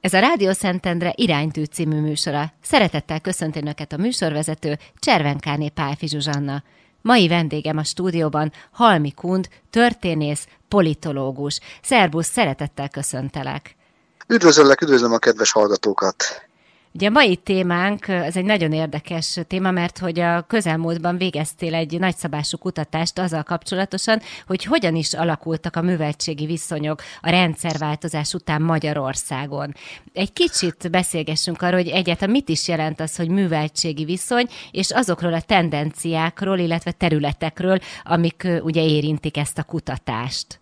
Ez a Rádió Szentendre iránytű című műsora. Szeretettel köszönti Önöket a műsorvezető Cservenkáné Pálfi Zsuzsanna. Mai vendégem a stúdióban Halmi Kund, történész, politológus. Szerbusz, szeretettel köszöntelek. Üdvözöllek, üdvözlöm a kedves hallgatókat! Ugye a mai témánk, ez egy nagyon érdekes téma, mert hogy a közelmúltban végeztél egy nagyszabású kutatást azzal kapcsolatosan, hogy hogyan is alakultak a műveltségi viszonyok a rendszerváltozás után Magyarországon. Egy kicsit beszélgessünk arról, hogy egyáltalán mit is jelent az, hogy műveltségi viszony, és azokról a tendenciákról, illetve területekről, amik ugye érintik ezt a kutatást.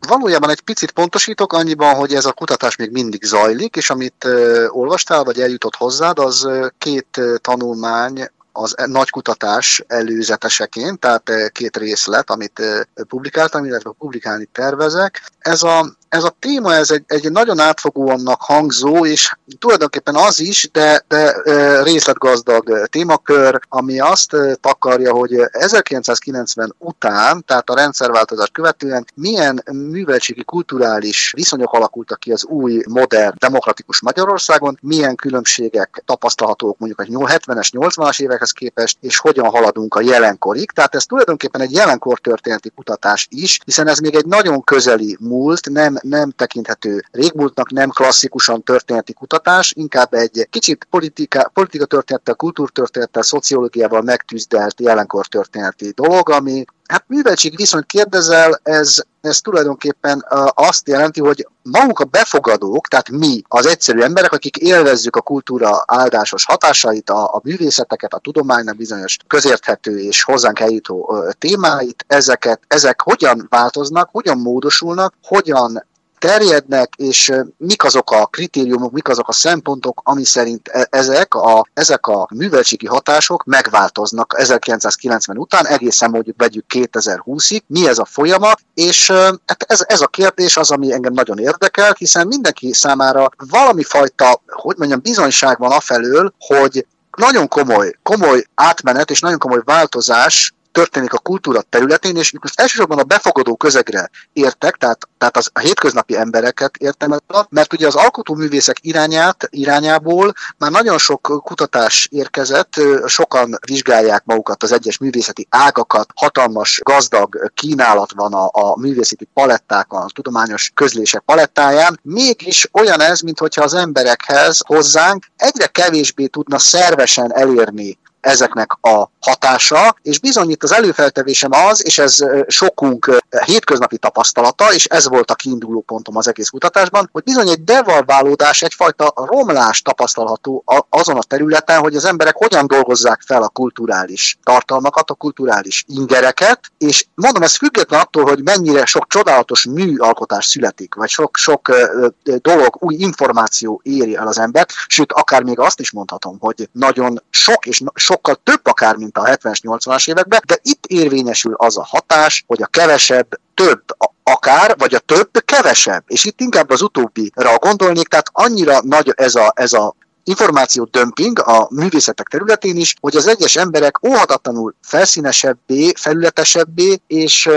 Valójában egy picit pontosítok annyiban, hogy ez a kutatás még mindig zajlik, és amit olvastál, vagy eljutott hozzád, az két tanulmány az nagy kutatás előzeteseként, tehát két részlet, amit publikáltam, illetve publikálni tervezek. Ez a ez a téma ez egy, egy nagyon átfogóannak hangzó, és tulajdonképpen az is, de, de részletgazdag témakör, ami azt takarja, hogy 1990 után, tehát a rendszerváltozás követően milyen műveltségi kulturális viszonyok alakultak ki az új, modern, demokratikus Magyarországon, milyen különbségek tapasztalhatók mondjuk a 70-es, 80-as évekhez képest, és hogyan haladunk a jelenkorig. Tehát ez tulajdonképpen egy jelenkor történeti kutatás is, hiszen ez még egy nagyon közeli múlt, nem nem, tekinthető régmúltnak, nem klasszikusan történeti kutatás, inkább egy kicsit politika, politika történettel, kultúrtörténettel, szociológiával megtűzdelt jelenkor történeti dolog, ami Hát műveltség viszont kérdezel, ez, ez tulajdonképpen azt jelenti, hogy maguk a befogadók, tehát mi, az egyszerű emberek, akik élvezzük a kultúra áldásos hatásait, a, a művészeteket, a tudománynak bizonyos közérthető és hozzánk eljutó témáit, ezeket, ezek hogyan változnak, hogyan módosulnak, hogyan terjednek, és mik azok a kritériumok, mik azok a szempontok, ami szerint e, ezek a, ezek a műveltségi hatások megváltoznak 1990 után, egészen mondjuk vegyük 2020-ig, mi ez a folyamat, és hát ez, ez a kérdés az, ami engem nagyon érdekel, hiszen mindenki számára valami fajta, hogy mondjam, bizonyság van afelől, hogy nagyon komoly, komoly átmenet és nagyon komoly változás történik a kultúra területén, és most elsősorban a befogadó közegre értek, tehát, tehát az, a hétköznapi embereket értem, mert ugye az alkotóművészek irányát, irányából már nagyon sok kutatás érkezett, sokan vizsgálják magukat az egyes művészeti ágakat, hatalmas, gazdag kínálat van a, a művészeti palettákon, a tudományos közlések palettáján, mégis olyan ez, mintha az emberekhez, hozzánk egyre kevésbé tudna szervesen elérni ezeknek a hatása, és bizony itt az előfeltevésem az, és ez sokunk hétköznapi tapasztalata, és ez volt a kiinduló pontom az egész kutatásban, hogy bizony egy devalválódás, egyfajta romlás tapasztalható azon a területen, hogy az emberek hogyan dolgozzák fel a kulturális tartalmakat, a kulturális ingereket, és mondom, ez független attól, hogy mennyire sok csodálatos műalkotás születik, vagy sok-sok dolog, új információ éri el az embert, sőt, akár még azt is mondhatom, hogy nagyon sok és sokkal több akár, mint a 70-es, 80-as években, de itt érvényesül az a hatás, hogy a kevesebb több akár, vagy a több kevesebb. És itt inkább az utóbbira gondolnék, tehát annyira nagy ez a, ez a információ dömping a művészetek területén is, hogy az egyes emberek óhatatlanul felszínesebbé, felületesebbé és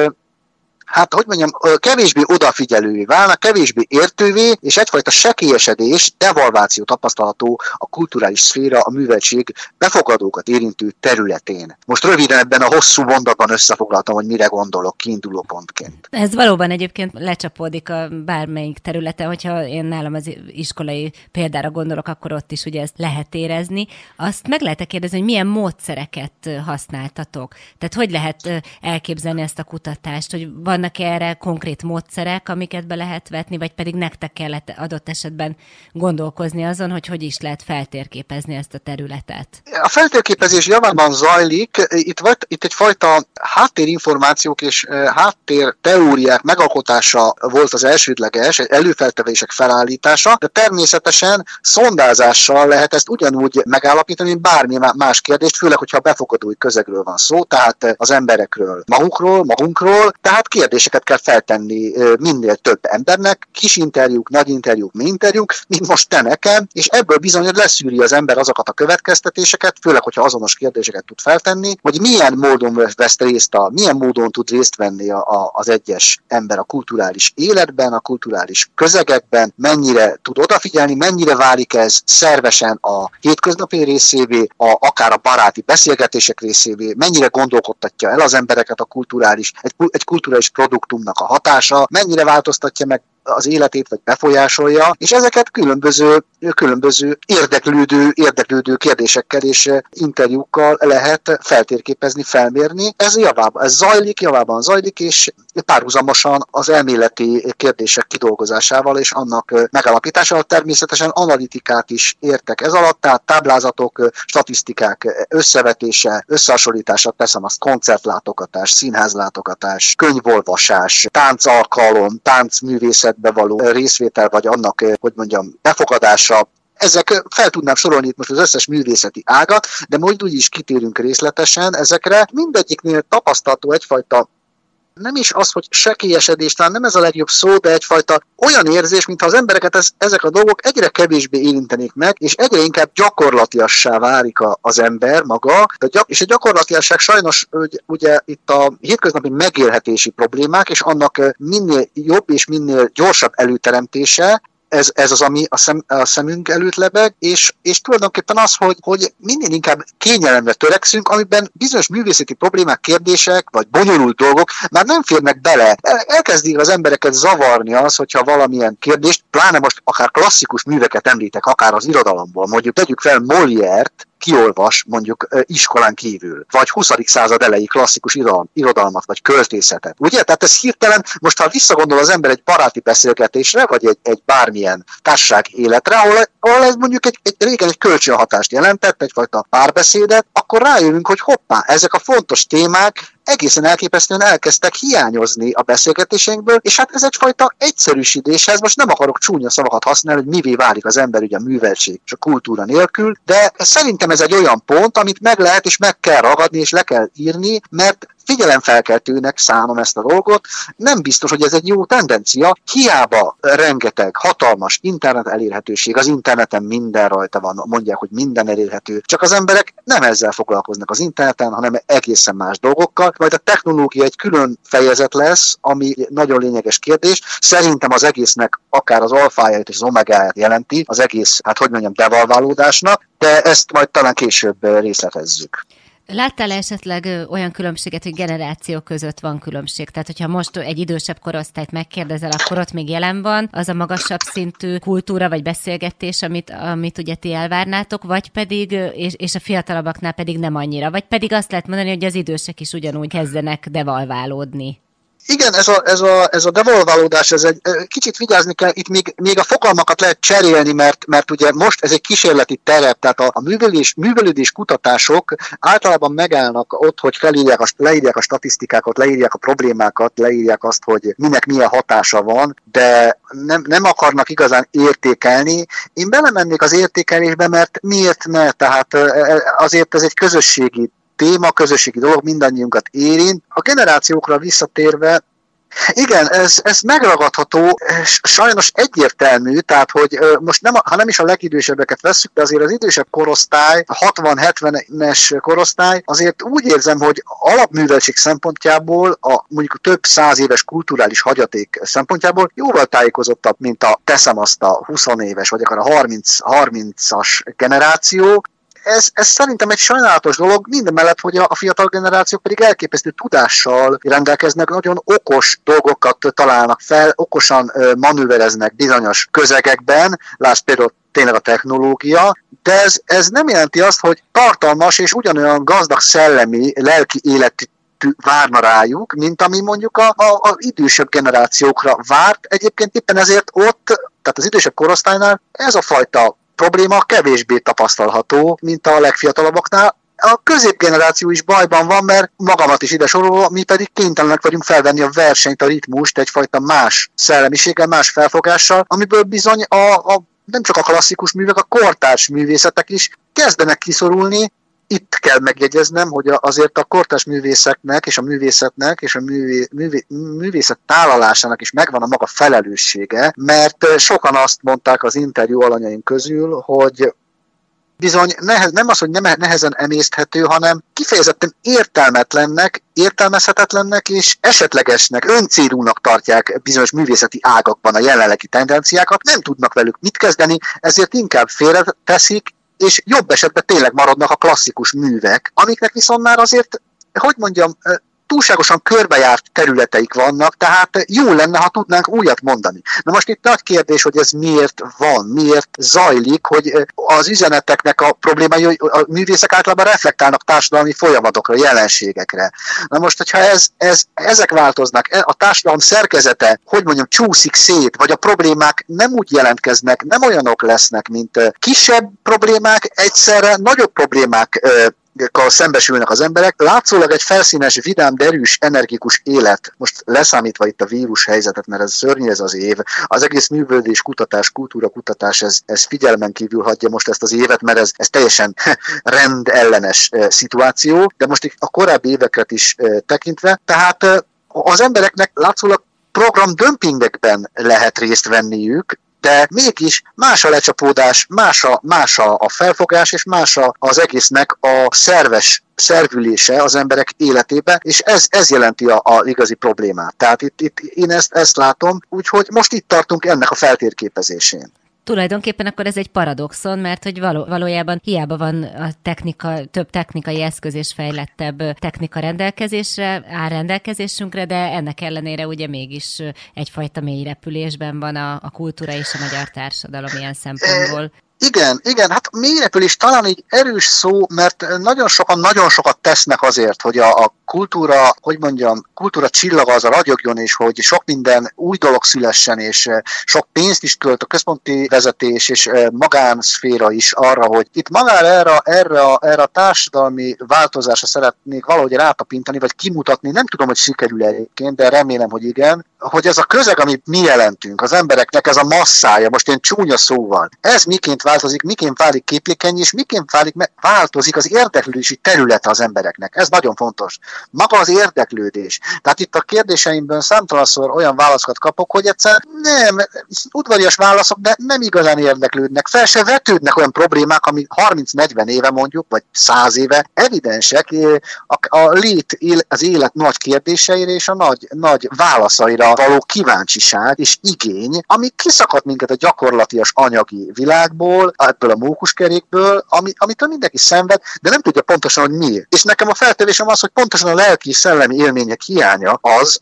hát hogy mondjam, kevésbé odafigyelővé válnak, kevésbé értővé, és egyfajta sekélyesedés, devalváció tapasztalható a kulturális szféra, a műveltség befogadókat érintő területén. Most röviden ebben a hosszú mondatban összefoglaltam, hogy mire gondolok kiinduló pontként. Ez valóban egyébként lecsapódik a bármelyik területe, hogyha én nálam az iskolai példára gondolok, akkor ott is ugye ezt lehet érezni. Azt meg lehet kérdezni, hogy milyen módszereket használtatok? Tehát hogy lehet elképzelni ezt a kutatást, hogy van vannak erre konkrét módszerek, amiket be lehet vetni, vagy pedig nektek kellett adott esetben gondolkozni azon, hogy hogy is lehet feltérképezni ezt a területet? A feltérképezés javában zajlik, itt, volt, itt egyfajta háttérinformációk és háttér teóriák megalkotása volt az elsődleges, előfeltevések felállítása, de természetesen szondázással lehet ezt ugyanúgy megállapítani, mint bármi más kérdést, főleg, hogyha befogadói közegről van szó, tehát az emberekről magukról, magunkról, tehát kérdés kérdéseket kell feltenni minél több embernek, kis interjúk, nagy interjúk, mi interjúk, mint most te nekem, és ebből bizony leszűri az ember azokat a következtetéseket, főleg, hogyha azonos kérdéseket tud feltenni, hogy milyen módon vesz részt, a, milyen módon tud részt venni a, a, az egyes ember a kulturális életben, a kulturális közegekben, mennyire tud odafigyelni, mennyire válik ez szervesen a hétköznapi részévé, a, akár a baráti beszélgetések részévé, mennyire gondolkodtatja el az embereket a kulturális, egy, egy kulturális produktumnak a hatása, mennyire változtatja meg az életét, vagy befolyásolja, és ezeket különböző, különböző érdeklődő, érdeklődő kérdésekkel és interjúkkal lehet feltérképezni, felmérni. Ez javában, ez zajlik, javában zajlik, és párhuzamosan az elméleti kérdések kidolgozásával és annak megalapításával természetesen analitikát is értek ez alatt, tehát táblázatok, statisztikák összevetése, összehasonlítása, teszem azt koncertlátogatás, színházlátogatás, könyvolvasás, táncalkalom, táncművészet projektbe való részvétel, vagy annak, hogy mondjam, befogadása, ezek fel tudnám sorolni itt most az összes művészeti ágat, de majd úgy is kitérünk részletesen ezekre. Mindegyiknél tapasztalható egyfajta nem is az, hogy sekélyesedés, talán nem ez a legjobb szó, de egyfajta olyan érzés, mintha az embereket ez, ezek a dolgok egyre kevésbé érintenék meg, és egyre inkább gyakorlatiassá válik a, az ember maga, de gyak, és a gyakorlatiasság sajnos hogy ugye itt a hétköznapi megélhetési problémák, és annak minél jobb és minél gyorsabb előteremtése, ez, ez az, ami a, szem, a szemünk előtt lebeg, és, és tulajdonképpen az, hogy, hogy minél inkább kényelemre törekszünk, amiben bizonyos művészeti problémák, kérdések, vagy bonyolult dolgok már nem férnek bele. Elkezdik az embereket zavarni az, hogyha valamilyen kérdést, pláne most akár klasszikus műveket említek, akár az irodalomból, mondjuk tegyük fel Molière-t, kiolvas mondjuk iskolán kívül, vagy 20. század elejé klasszikus irodalmat, vagy költészetet. Ugye? Tehát ez hirtelen, most ha visszagondol az ember egy baráti beszélgetésre, vagy egy, egy bármilyen társaság életre, ahol, ahol ez mondjuk egy, egy régen egy kölcsönhatást jelentett, egyfajta párbeszédet, akkor rájövünk, hogy hoppá, ezek a fontos témák egészen elképesztően elkezdtek hiányozni a beszélgetéseinkből, és hát ez egyfajta egyszerűsítéshez, most nem akarok csúnya szavakat használni, hogy mivé válik az ember ugye a műveltség és a kultúra nélkül, de szerintem ez egy olyan pont, amit meg lehet és meg kell ragadni és le kell írni, mert figyelemfelkeltőnek szánom ezt a dolgot. Nem biztos, hogy ez egy jó tendencia. Hiába rengeteg hatalmas internet elérhetőség, az interneten minden rajta van, mondják, hogy minden elérhető, csak az emberek nem ezzel foglalkoznak az interneten, hanem egészen más dolgokkal. Majd a technológia egy külön fejezet lesz, ami nagyon lényeges kérdés. Szerintem az egésznek akár az alfáját és az omegáját jelenti, az egész, hát hogy mondjam, devalválódásnak, de ezt majd talán később részletezzük. Láttál esetleg olyan különbséget, hogy generációk között van különbség? Tehát, hogyha most egy idősebb korosztályt megkérdezel, akkor ott még jelen van az a magasabb szintű kultúra vagy beszélgetés, amit, amit ugye ti elvárnátok, vagy pedig, és, és a fiatalabbaknál pedig nem annyira, vagy pedig azt lehet mondani, hogy az idősek is ugyanúgy kezdenek devalválódni. Igen, ez a, ez a, ez a devolválódás, ez egy kicsit vigyázni kell, itt még, még a fogalmakat lehet cserélni, mert, mert ugye most ez egy kísérleti terep, tehát a, a művelés, művelődés kutatások általában megállnak ott, hogy felírják a, leírják a statisztikákat, leírják a problémákat, leírják azt, hogy minek milyen hatása van, de nem, nem akarnak igazán értékelni. Én belemennék az értékelésbe, mert miért ne? Tehát azért ez egy közösségi téma, közösségi dolog mindannyiunkat érint. A generációkra visszatérve, igen, ez, ez megragadható, sajnos egyértelmű, tehát hogy most nem, ha nem is a legidősebbeket veszük, de azért az idősebb korosztály, a 60-70-es korosztály, azért úgy érzem, hogy alapműveltség szempontjából, a mondjuk több száz éves kulturális hagyaték szempontjából jóval tájékozottabb, mint a teszem azt a 20 éves, vagy akár a 30, 30-as generáció, ez, ez szerintem egy sajnálatos dolog, minden mellett, hogy a, fiatal generációk pedig elképesztő tudással rendelkeznek, nagyon okos dolgokat találnak fel, okosan manővereznek bizonyos közegekben, lásd például tényleg a technológia, de ez, ez nem jelenti azt, hogy tartalmas és ugyanolyan gazdag szellemi, lelki életű várna rájuk, mint ami mondjuk a, a, a idősebb generációkra várt. Egyébként éppen ezért ott, tehát az idősebb korosztálynál ez a fajta probléma kevésbé tapasztalható, mint a legfiatalabbaknál. A középgeneráció is bajban van, mert magamat is ide sorolva, mi pedig kénytelenek vagyunk felvenni a versenyt, a ritmust egyfajta más szellemiséggel, más felfogással, amiből bizony a, a nem csak a klasszikus művek, a kortárs művészetek is kezdenek kiszorulni, itt kell megjegyeznem, hogy azért a kortás művészeknek és a művészetnek és a művé, művé, művészet tálalásának is megvan a maga felelőssége, mert sokan azt mondták az interjú alanyaim közül, hogy bizony nehez, nem az, hogy nem, nehezen emészthető, hanem kifejezetten értelmetlennek, értelmezhetetlennek és esetlegesnek, öncélúnak tartják bizonyos művészeti ágakban a jelenlegi tendenciákat, nem tudnak velük mit kezdeni, ezért inkább félreteszik, és jobb esetben tényleg maradnak a klasszikus művek, amiknek viszont már azért, hogy mondjam, túlságosan körbejárt területeik vannak, tehát jó lenne, ha tudnánk újat mondani. Na most itt nagy kérdés, hogy ez miért van, miért zajlik, hogy az üzeneteknek a problémái, hogy a művészek általában reflektálnak társadalmi folyamatokra, jelenségekre. Na most, hogyha ez, ez, ezek változnak, e, a társadalom szerkezete, hogy mondjam, csúszik szét, vagy a problémák nem úgy jelentkeznek, nem olyanok lesznek, mint kisebb problémák, egyszerre nagyobb problémák szembesülnek az emberek. Látszólag egy felszínes, vidám, derűs, energikus élet, most leszámítva itt a vírus helyzetet, mert ez szörnyű ez az év, az egész művődés, kutatás, kultúra, kutatás, ez, ez figyelmen kívül hagyja most ezt az évet, mert ez, ez teljesen rendellenes szituáció, de most a korábbi éveket is tekintve, tehát az embereknek látszólag program dömpingekben lehet részt venniük, de mégis más a lecsapódás, más a, más a felfogás, és más a, az egésznek a szerves szervülése az emberek életébe, és ez, ez jelenti a, a igazi problémát. Tehát itt, itt én ezt, ezt látom, úgyhogy most itt tartunk ennek a feltérképezésén tulajdonképpen akkor ez egy paradoxon, mert hogy való, valójában hiába van a technika, több technikai eszköz és fejlettebb technika rendelkezésre, áll rendelkezésünkre, de ennek ellenére ugye mégis egyfajta mély repülésben van a, a kultúra és a magyar társadalom ilyen szempontból. Igen, igen, hát mélyrepülés talán egy erős szó, mert nagyon sokan nagyon sokat tesznek azért, hogy a, a kultúra, hogy mondjam, kultúra csillaga az a ragyogjon, és hogy sok minden új dolog szülessen, és eh, sok pénzt is költ a központi vezetés és eh, magánszféra is arra, hogy itt magára erre, erre, erre a társadalmi változásra szeretnék valahogy rátapintani, vagy kimutatni, nem tudom, hogy sikerül egyébként, de remélem, hogy igen, hogy ez a közeg, amit mi jelentünk, az embereknek ez a masszája, most én csúnya szóval, ez miként változik, miként válik képlékeny, és miként válik, változik az érdeklődési területe az embereknek. Ez nagyon fontos maga az érdeklődés. Tehát itt a kérdéseimben számtalanszor olyan válaszokat kapok, hogy egyszer nem, udvarias válaszok, de nem igazán érdeklődnek. Fel se vetődnek olyan problémák, ami 30-40 éve mondjuk, vagy 100 éve evidensek a, a lét, az élet nagy kérdéseire és a nagy, nagy válaszaira való kíváncsiság és igény, ami kiszakad minket a gyakorlatias anyagi világból, ebből a mókuskerékből, ami, amitől mindenki szenved, de nem tudja pontosan, hogy miért. És nekem a feltevésem az, hogy pontosan a lelki szellemi élmények hiánya az,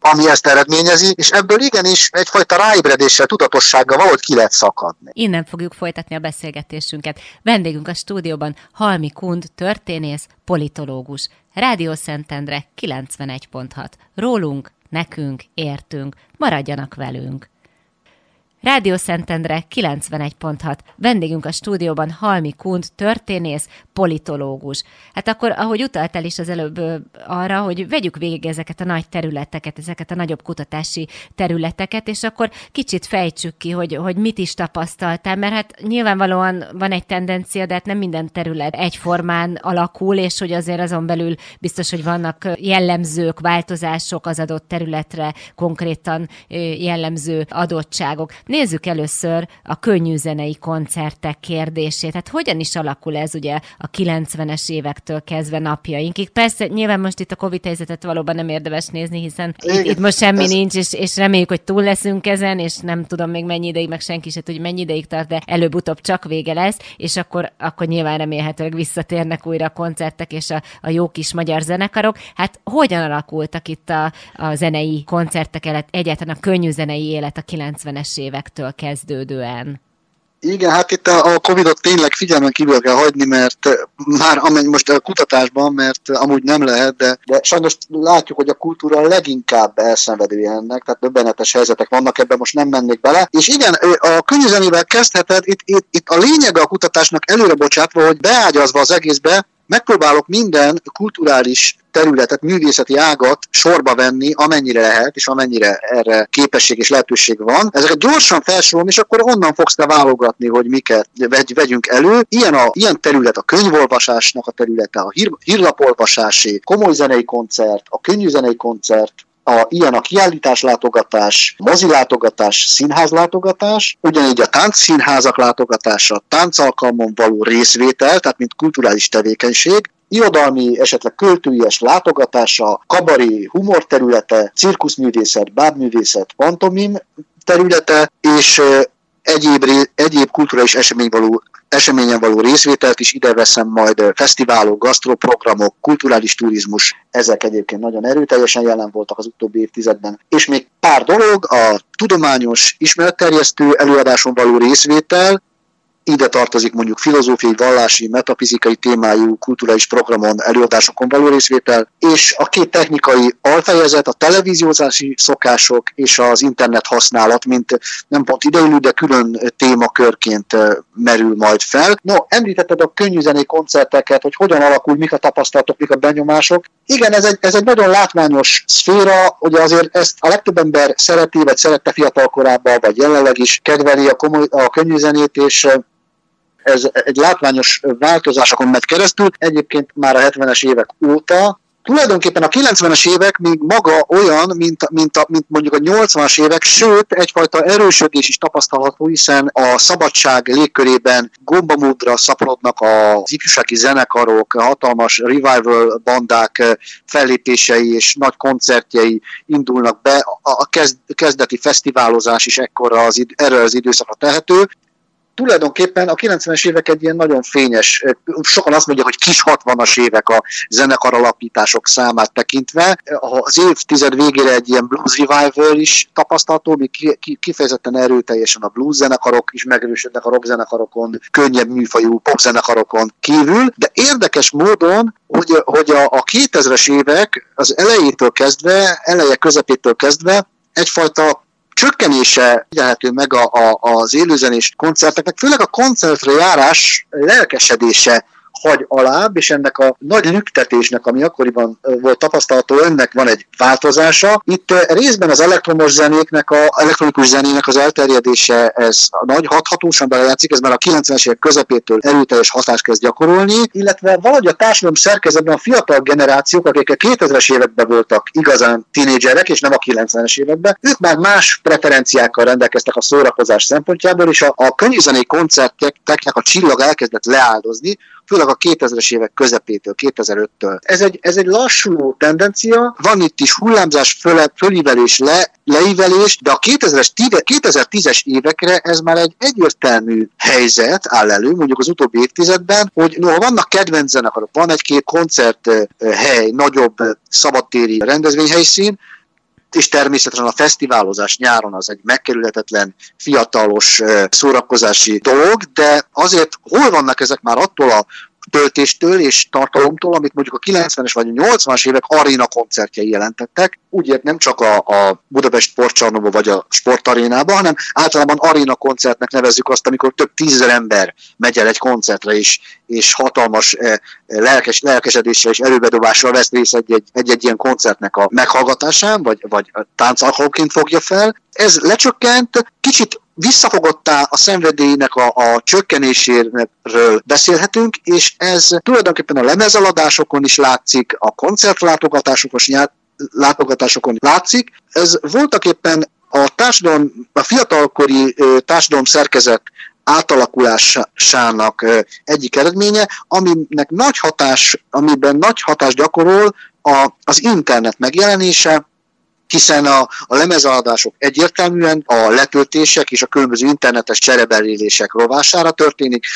ami ezt eredményezi, és ebből igenis egyfajta ráébredéssel, tudatossággal valahogy ki lehet szakadni. Innen fogjuk folytatni a beszélgetésünket. Vendégünk a stúdióban Halmi Kund, történész, politológus. Rádió Szentendre 91.6. Rólunk, nekünk, értünk, maradjanak velünk. Rádió Szentendre 91.6. Vendégünk a stúdióban Halmi Kund, történész, politológus. Hát akkor, ahogy utaltál is az előbb arra, hogy vegyük végig ezeket a nagy területeket, ezeket a nagyobb kutatási területeket, és akkor kicsit fejtsük ki, hogy, hogy mit is tapasztaltál, mert hát nyilvánvalóan van egy tendencia, de hát nem minden terület egyformán alakul, és hogy azért azon belül biztos, hogy vannak jellemzők, változások az adott területre, konkrétan jellemző adottságok. Nézzük először a könnyű zenei koncertek kérdését. Hát hogyan is alakul ez ugye a 90-es évektől kezdve napjainkig? Persze nyilván most itt a Covid helyzetet valóban nem érdemes nézni, hiszen itt, itt most semmi ez... nincs, és, és reméljük, hogy túl leszünk ezen, és nem tudom még mennyi ideig, meg senki se tudja, mennyi ideig tart, de előbb-utóbb csak vége lesz, és akkor, akkor nyilván remélhetőleg visszatérnek újra a koncertek és a, a jó kis magyar zenekarok. Hát hogyan alakultak itt a, a zenei koncertek, egyáltalán a könnyű zenei élet a 90-es évek évektől kezdődően. Igen, hát itt a, Covid-ot tényleg figyelmen kívül kell hagyni, mert már amennyi most a kutatásban, mert amúgy nem lehet, de, de sajnos látjuk, hogy a kultúra leginkább elszenvedője ennek, tehát döbbenetes helyzetek vannak, ebben most nem mennék bele. És igen, a könyvzenével kezdheted, itt, itt, itt a lényege a kutatásnak előre bocsátva, hogy beágyazva az egészbe, megpróbálok minden kulturális területet, művészeti ágat sorba venni, amennyire lehet, és amennyire erre képesség és lehetőség van. Ezeket gyorsan felsorolom, és akkor onnan fogsz te válogatni, hogy miket vegy, vegyünk elő. Ilyen, a, ilyen terület a könyvolvasásnak a területe, a hír, hírlapolvasásé, komoly zenei koncert, a könnyű zenei koncert, a, ilyen a kiállításlátogatás, mozilátogatás, színházlátogatás, ugyanígy a táncszínházak látogatása, táncalkalmon való részvétel, tehát mint kulturális tevékenység, irodalmi, esetleg költőies látogatása, kabari humor területe, cirkuszművészet, bábművészet, pantomim területe, és egyéb, egyéb kulturális esemény való, eseményen való részvételt is ide veszem majd fesztiválok, gasztroprogramok, kulturális turizmus, ezek egyébként nagyon erőteljesen jelen voltak az utóbbi évtizedben. És még pár dolog, a tudományos ismeretterjesztő előadáson való részvétel, ide tartozik mondjuk filozófiai, vallási, metafizikai témájú kulturális programon, előadásokon való részvétel, és a két technikai alfejezet, a televíziózási szokások és az internet használat, mint nem pont ideillő, de külön témakörként merül majd fel. No, említetted a könnyűzené koncerteket, hogy hogyan alakul, mik a tapasztalatok, mik a benyomások. Igen, ez egy, ez egy nagyon látványos szféra, ugye azért ezt a legtöbb ember szereti, vagy szerette fiatal korában, vagy jelenleg is kedveli a, komoly, a könnyűzenét, és ez egy látványos változásokon megy keresztül, egyébként már a 70-es évek óta, tulajdonképpen a 90-es évek még maga olyan, mint, mint, a, mint mondjuk a 80-as évek, sőt, egyfajta erősödés is tapasztalható, hiszen a szabadság légkörében gombamódra szaporodnak az ifjúsági zenekarok, hatalmas revival bandák fellépései és nagy koncertjei indulnak be. A kezdeti fesztiválozás is ekkora az, erre az időszakra tehető, tulajdonképpen a 90-es évek egy ilyen nagyon fényes, sokan azt mondják, hogy kis 60-as évek a zenekar alapítások számát tekintve. Az évtized végére egy ilyen blues revival is tapasztalható, mi kifejezetten erőteljesen a blues zenekarok is megerősödnek a rock zenekarokon, könnyebb műfajú pop zenekarokon kívül, de érdekes módon, hogy, hogy a, a 2000-es évek az elejétől kezdve, eleje közepétől kezdve egyfajta csökkenése figyelhető meg a, a, az élőzenés koncerteknek, főleg a koncertre járás lelkesedése hagy alább, és ennek a nagy lüktetésnek, ami akkoriban volt tapasztalható, ennek van egy változása. Itt részben az elektromos zenéknek, a elektronikus zenének az elterjedése, ez nagy hathatósan belejátszik, ez már a 90-es évek közepétől erőteljes hatást kezd gyakorolni, illetve valahogy a társadalom szerkezetben a fiatal generációk, akik a 2000-es években voltak igazán tinédzserek, és nem a 90-es években, ők már más preferenciákkal rendelkeztek a szórakozás szempontjából, és a, a könnyűzenei koncerteknek a csillag elkezdett leáldozni, főleg a 2000-es évek közepétől, 2005-től. Ez egy, ez egy lassú tendencia, van itt is hullámzás, föl, fölívelés, le, leívelés, de a 2000-es, 2010-es évekre ez már egy egyértelmű helyzet áll elő, mondjuk az utóbbi évtizedben, hogy no, vannak kedvenc zenekarok, van egy-két koncerthely, nagyobb szabadtéri rendezvényhelyszín, és természetesen a fesztiválozás nyáron az egy megkerülhetetlen, fiatalos szórakozási dolog, de azért hol vannak ezek már attól a töltéstől és tartalomtól, amit mondjuk a 90-es vagy a 80-as évek aréna koncertjei jelentettek. Úgy nem csak a, a Budapest sportcsarnokban vagy a sportarénában, hanem általában aréna koncertnek nevezzük azt, amikor több tízezer ember megy el egy koncertre, és, és hatalmas eh, lelkes, lelkesedéssel és előbedobással vesz részt egy-egy, ilyen koncertnek a meghallgatásán, vagy, vagy táncalkalóként fogja fel. Ez lecsökkent, kicsit visszafogottá a szenvedélynek a, a csökkenéséről beszélhetünk, és ez tulajdonképpen a lemezeladásokon is látszik, a koncertlátogatásokon látogatásokon látszik. Ez voltak éppen a társadalom, a fiatalkori társadalom szerkezet átalakulásának egyik eredménye, aminek nagy hatás, amiben nagy hatást gyakorol a, az internet megjelenése, hiszen a, a lemezaladások egyértelműen a letöltések és a különböző internetes cserebelélések rovására történik,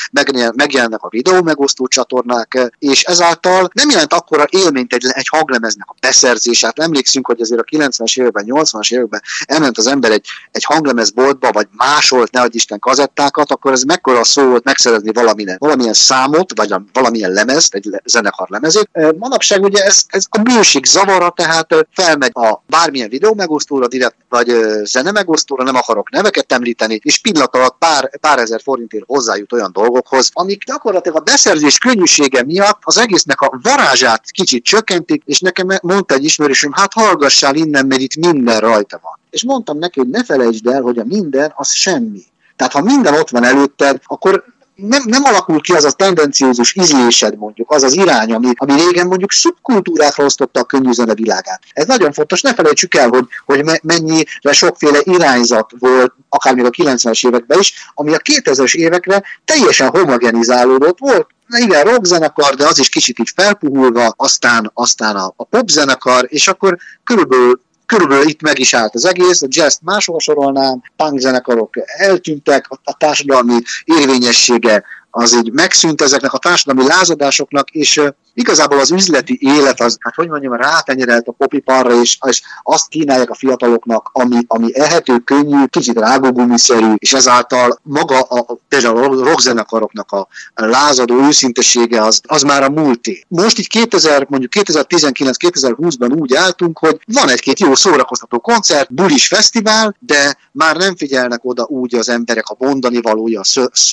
megjelennek a videó megosztó csatornák, és ezáltal nem jelent akkora élményt egy, egy hanglemeznek a beszerzésát. Emlékszünk, hogy azért a 90-es években, 80-as években elment az ember egy, egy hanglemezboltba, vagy másolt, ne Isten kazettákat, akkor ez mekkora szó volt megszerezni valamilyen, valamilyen számot, vagy valamilyen lemezt, egy zenekar lemezét. Manapság ugye ez, ez a bőség zavara, tehát felmegy a bármi bármilyen videó megosztóra, direkt, vagy zene megosztóra, nem akarok neveket említeni, és pillanat alatt pár, pár ezer forintért hozzájut olyan dolgokhoz, amik gyakorlatilag a beszerzés könnyűsége miatt az egésznek a varázsát kicsit csökkentik, és nekem mondta egy ismerősöm, hát hallgassál innen, mert itt minden rajta van. És mondtam neki, hogy ne felejtsd el, hogy a minden az semmi. Tehát ha minden ott van előtted, akkor nem, nem alakul ki az a tendenciózus ízlésed mondjuk, az az irány, ami, ami régen mondjuk szubkultúrákra osztotta a könnyű zene világát. Ez nagyon fontos, ne felejtsük el, hogy, hogy mennyire sokféle irányzat volt, akár még a 90-es években is, ami a 2000-es évekre teljesen homogenizálódott volt, igen, rockzenekar, de az is kicsit így felpuhulva, aztán, aztán a, a popzenekar, és akkor körülbelül körülbelül itt meg is állt az egész, a jazz máshol sorolnám, punk zenekarok eltűntek, a társadalmi érvényessége az így megszűnt ezeknek a társadalmi lázadásoknak, és igazából az üzleti élet, az, hát hogy mondjam, rátenyerelt a popiparra, és, és azt kínálják a fiataloknak, ami, ami ehető, könnyű, kicsit rágógumiszerű, és ezáltal maga a, például a rockzenekaroknak a lázadó őszintesége az, az már a múlté. Most így 2000, mondjuk 2019-2020-ban úgy álltunk, hogy van egy-két jó szórakoztató koncert, bulis fesztivál, de már nem figyelnek oda úgy az emberek a mondani valója,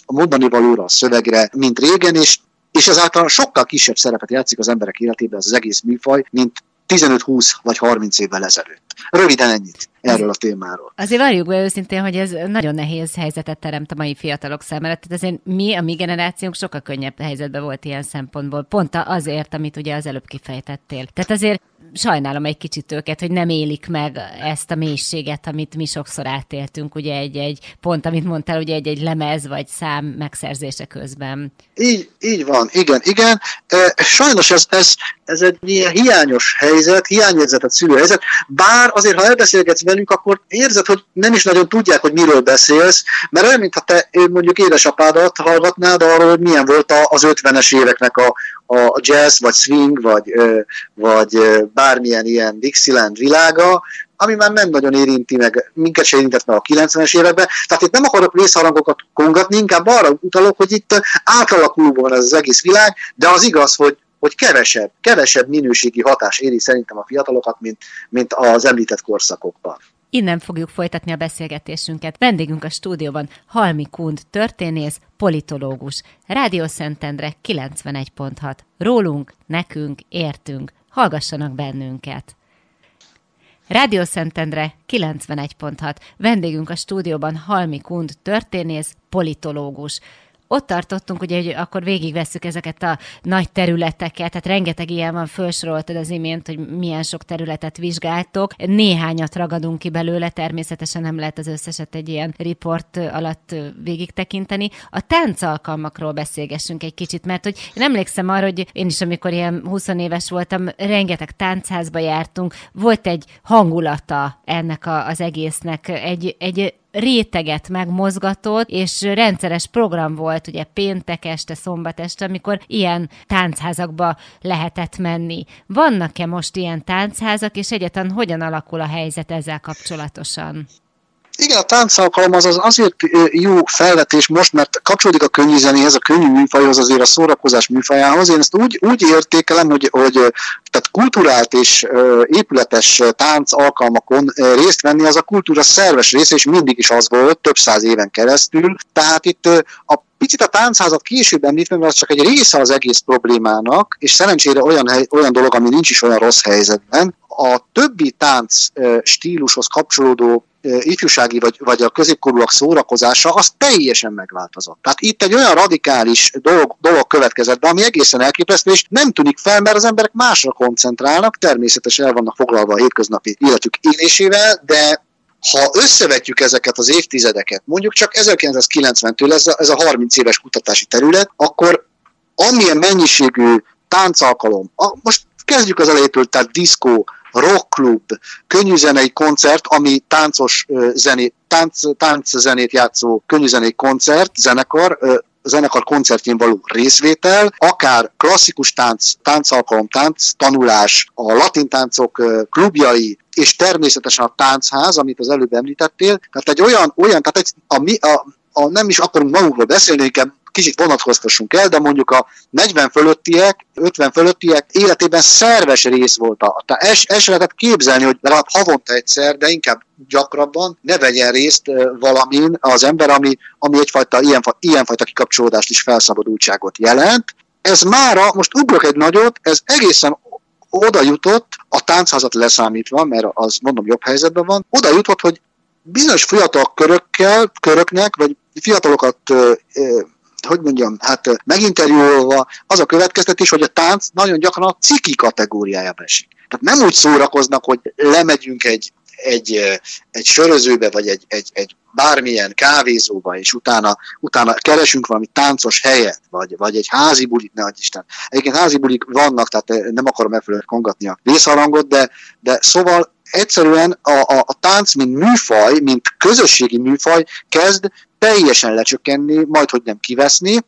a mondani valóra, a szövegre, mint régen, és és ezáltal sokkal kisebb szerepet játszik az emberek életében az, az egész műfaj, mint 15-20 vagy 30 évvel ezelőtt. Röviden ennyit erről a témáról. Azért várjuk be őszintén, hogy ez nagyon nehéz helyzetet teremt a mai fiatalok számára. Tehát azért mi, a mi generációnk sokkal könnyebb helyzetben volt ilyen szempontból. Pont azért, amit ugye az előbb kifejtettél. Tehát azért sajnálom egy kicsit őket, hogy nem élik meg ezt a mélységet, amit mi sokszor átéltünk, ugye egy-egy pont, amit mondtál, ugye egy-egy lemez vagy szám megszerzése közben. Így, így van, igen, igen. Sajnos ez, ez, ez egy ilyen hiányos helyzet, hiányérzetet szülő helyzet, bár azért, ha elbeszélgetsz velük, akkor érzed, hogy nem is nagyon tudják, hogy miről beszélsz, mert olyan, mintha te mondjuk édesapádat hallgatnád arról, hogy milyen volt az 50-es éveknek a, a jazz, vagy swing, vagy, vagy bármilyen ilyen Dixieland világa, ami már nem nagyon érinti meg, minket se érintett meg a 90-es években. Tehát itt nem akarok részharangokat kongatni, inkább arra utalok, hogy itt átalakulva van ez az egész világ, de az igaz, hogy, hogy kevesebb, kevesebb minőségi hatás éri szerintem a fiatalokat, mint, mint az említett korszakokban. Innen fogjuk folytatni a beszélgetésünket. Vendégünk a stúdióban Halmi Kund, történész, politológus. Rádió Szentendre 91.6. Rólunk, nekünk, értünk. Hallgassanak bennünket. Rádió Szentendre 91.6. Vendégünk a stúdióban Halmi Kund, történész, politológus ott tartottunk, ugye, hogy akkor végigvesszük ezeket a nagy területeket, tehát rengeteg ilyen van, felsoroltad az imént, hogy milyen sok területet vizsgáltok. Néhányat ragadunk ki belőle, természetesen nem lehet az összeset egy ilyen riport alatt végig tekinteni. A tánc alkalmakról beszélgessünk egy kicsit, mert hogy én emlékszem arra, hogy én is, amikor ilyen 20 éves voltam, rengeteg táncházba jártunk, volt egy hangulata ennek a, az egésznek, egy, egy réteget megmozgatott, és rendszeres program volt, ugye péntek este, szombat este, amikor ilyen táncházakba lehetett menni. Vannak-e most ilyen táncházak, és egyáltalán hogyan alakul a helyzet ezzel kapcsolatosan? Igen, a táncalkalom az, az azért jó felvetés most, mert kapcsolódik a könnyű zenéhez, a könnyű műfajhoz, azért a szórakozás műfajához. Én ezt úgy, úgy értékelem, hogy, hogy tehát kulturált és épületes tánc alkalmakon részt venni, az a kultúra szerves része, és mindig is az volt, több száz éven keresztül. Tehát itt a picit a táncházat később említve, mert az csak egy része az egész problémának, és szerencsére olyan, hely, olyan dolog, ami nincs is olyan rossz helyzetben. A többi tánc stílushoz kapcsolódó ifjúsági vagy, vagy a középkorúak szórakozása, az teljesen megváltozott. Tehát itt egy olyan radikális dolog, dolog következett be, ami egészen elképesztő, és nem tűnik fel, mert az emberek másra koncentrálnak, természetesen el vannak foglalva a hétköznapi életük élésével, de ha összevetjük ezeket az évtizedeket, mondjuk csak 1990-től ez a, ez a 30 éves kutatási terület, akkor amilyen mennyiségű táncalkalom, a, most kezdjük az elejétől, tehát diszkó, rockklub, könnyűzenei koncert, ami táncos zenét, tánc, tánczenét játszó könnyűzenei koncert, zenekar, zenekar koncertjén való részvétel, akár klasszikus tánc, táncalkalom, tánc, tanulás, a latin táncok klubjai, és természetesen a táncház, amit az előbb említettél, tehát egy olyan, olyan tehát egy, a, a, a, nem is akarunk magunkról beszélni, inkább kicsit vonatkoztassunk el, de mondjuk a 40 fölöttiek, 50 fölöttiek életében szerves rész volt. A, es, es lehetett képzelni, hogy legalább havonta egyszer, de inkább gyakrabban ne vegyen részt valamin az ember, ami, ami egyfajta ilyen, ilyenfajta kikapcsolódást is felszabadultságot jelent. Ez mára, most ugrok egy nagyot, ez egészen oda jutott, a táncházat leszámítva, mert az mondom jobb helyzetben van, oda jutott, hogy bizonyos fiatal körökkel, köröknek, vagy fiatalokat hogy mondjam, hát meginterjúolva az a következtetés, hogy a tánc nagyon gyakran a ciki kategóriájába esik. Tehát nem úgy szórakoznak, hogy lemegyünk egy, egy, egy sörözőbe, vagy egy, egy, egy bármilyen kávézóba, és utána, utána keresünk valami táncos helyet, vagy, vagy egy házi bulit, ne Isten. Egyébként házi bulik vannak, tehát nem akarom megfelelően kongatni a vészharangot, de, de szóval egyszerűen a, a, a tánc, mint műfaj, mint közösségi műfaj kezd teljesen lecsökkenni, majd hogy nem kiveszni,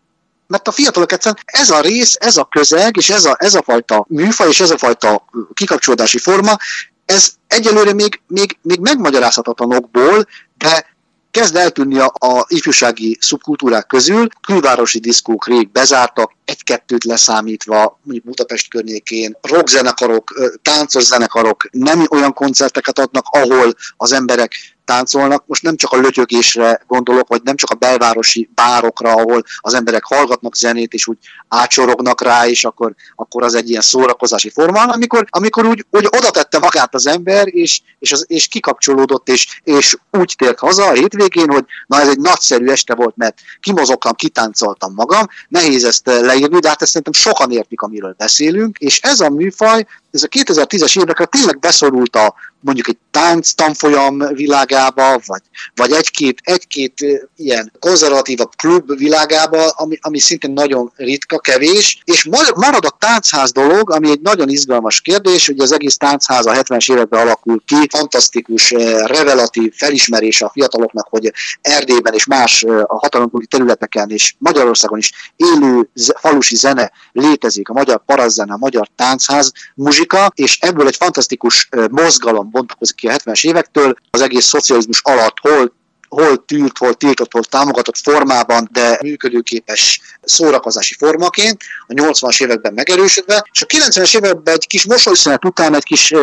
mert a fiatalok egyszerűen ez a rész, ez a közeg, és ez a, ez a fajta műfaj, és ez a fajta kikapcsolódási forma, ez egyelőre még, még, még megmagyarázhatatlanokból, de kezd eltűnni a, a ifjúsági szubkultúrák közül, külvárosi diszkók rég bezártak, egy-kettőt leszámítva, mondjuk Budapest környékén, rockzenekarok, táncos zenekarok nem olyan koncerteket adnak, ahol az emberek táncolnak. Most nem csak a lötyögésre gondolok, vagy nem csak a belvárosi bárokra, ahol az emberek hallgatnak zenét, és úgy átsorognak rá, és akkor, akkor az egy ilyen szórakozási forma, amikor, amikor úgy, úgy oda tette magát az ember, és, és, az, és kikapcsolódott, és, és úgy tért haza a hétvégén, hogy na ez egy nagyszerű este volt, mert kimozogtam, kitáncoltam magam, nehéz ezt leírni, de hát ezt szerintem sokan értik, amiről beszélünk, és ez a műfaj, ez a 2010-es évekre tényleg beszorult a mondjuk egy tánc tanfolyam világába, vagy, vagy egy-két, egy-két ilyen konzervatívabb klub világába, ami, ami szintén nagyon ritka, kevés, és marad a táncház dolog, ami egy nagyon izgalmas kérdés, hogy az egész táncház a 70-es években alakul ki, fantasztikus, revelatív felismerése a fiataloknak, hogy Erdélyben és más a hatalomkúli területeken és Magyarországon is élő falusi zene létezik, a magyar parazzene, a magyar táncház, muzsika, és ebből egy fantasztikus mozgalom bontakozik ki a 70-es évektől, az egész szocializmus alatt hol hol tűrt, hol tiltott, hol támogatott formában, de működőképes szórakozási formaként, a 80-as években megerősödve, és a 90-es években egy kis mosolyszünet után, egy kis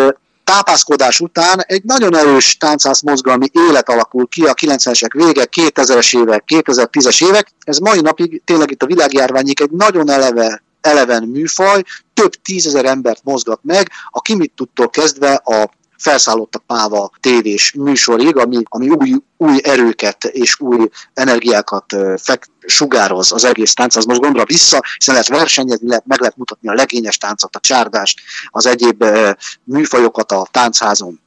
tápászkodás után egy nagyon erős táncház mozgalmi élet alakul ki a 90-esek vége, 2000-es évek, 2010-es évek. Ez mai napig tényleg itt a világjárványik egy nagyon eleve eleven műfaj, több tízezer embert mozgat meg, a Kimit tudtól kezdve a felszállott a Páva tévés műsorig, ami, ami új, új erőket és új energiákat fek, sugároz az egész tánchoz mozgalomra vissza, hiszen lehet versenyezni, lehet, meg lehet mutatni a legényes táncot, a csárdást, az egyéb műfajokat a táncházon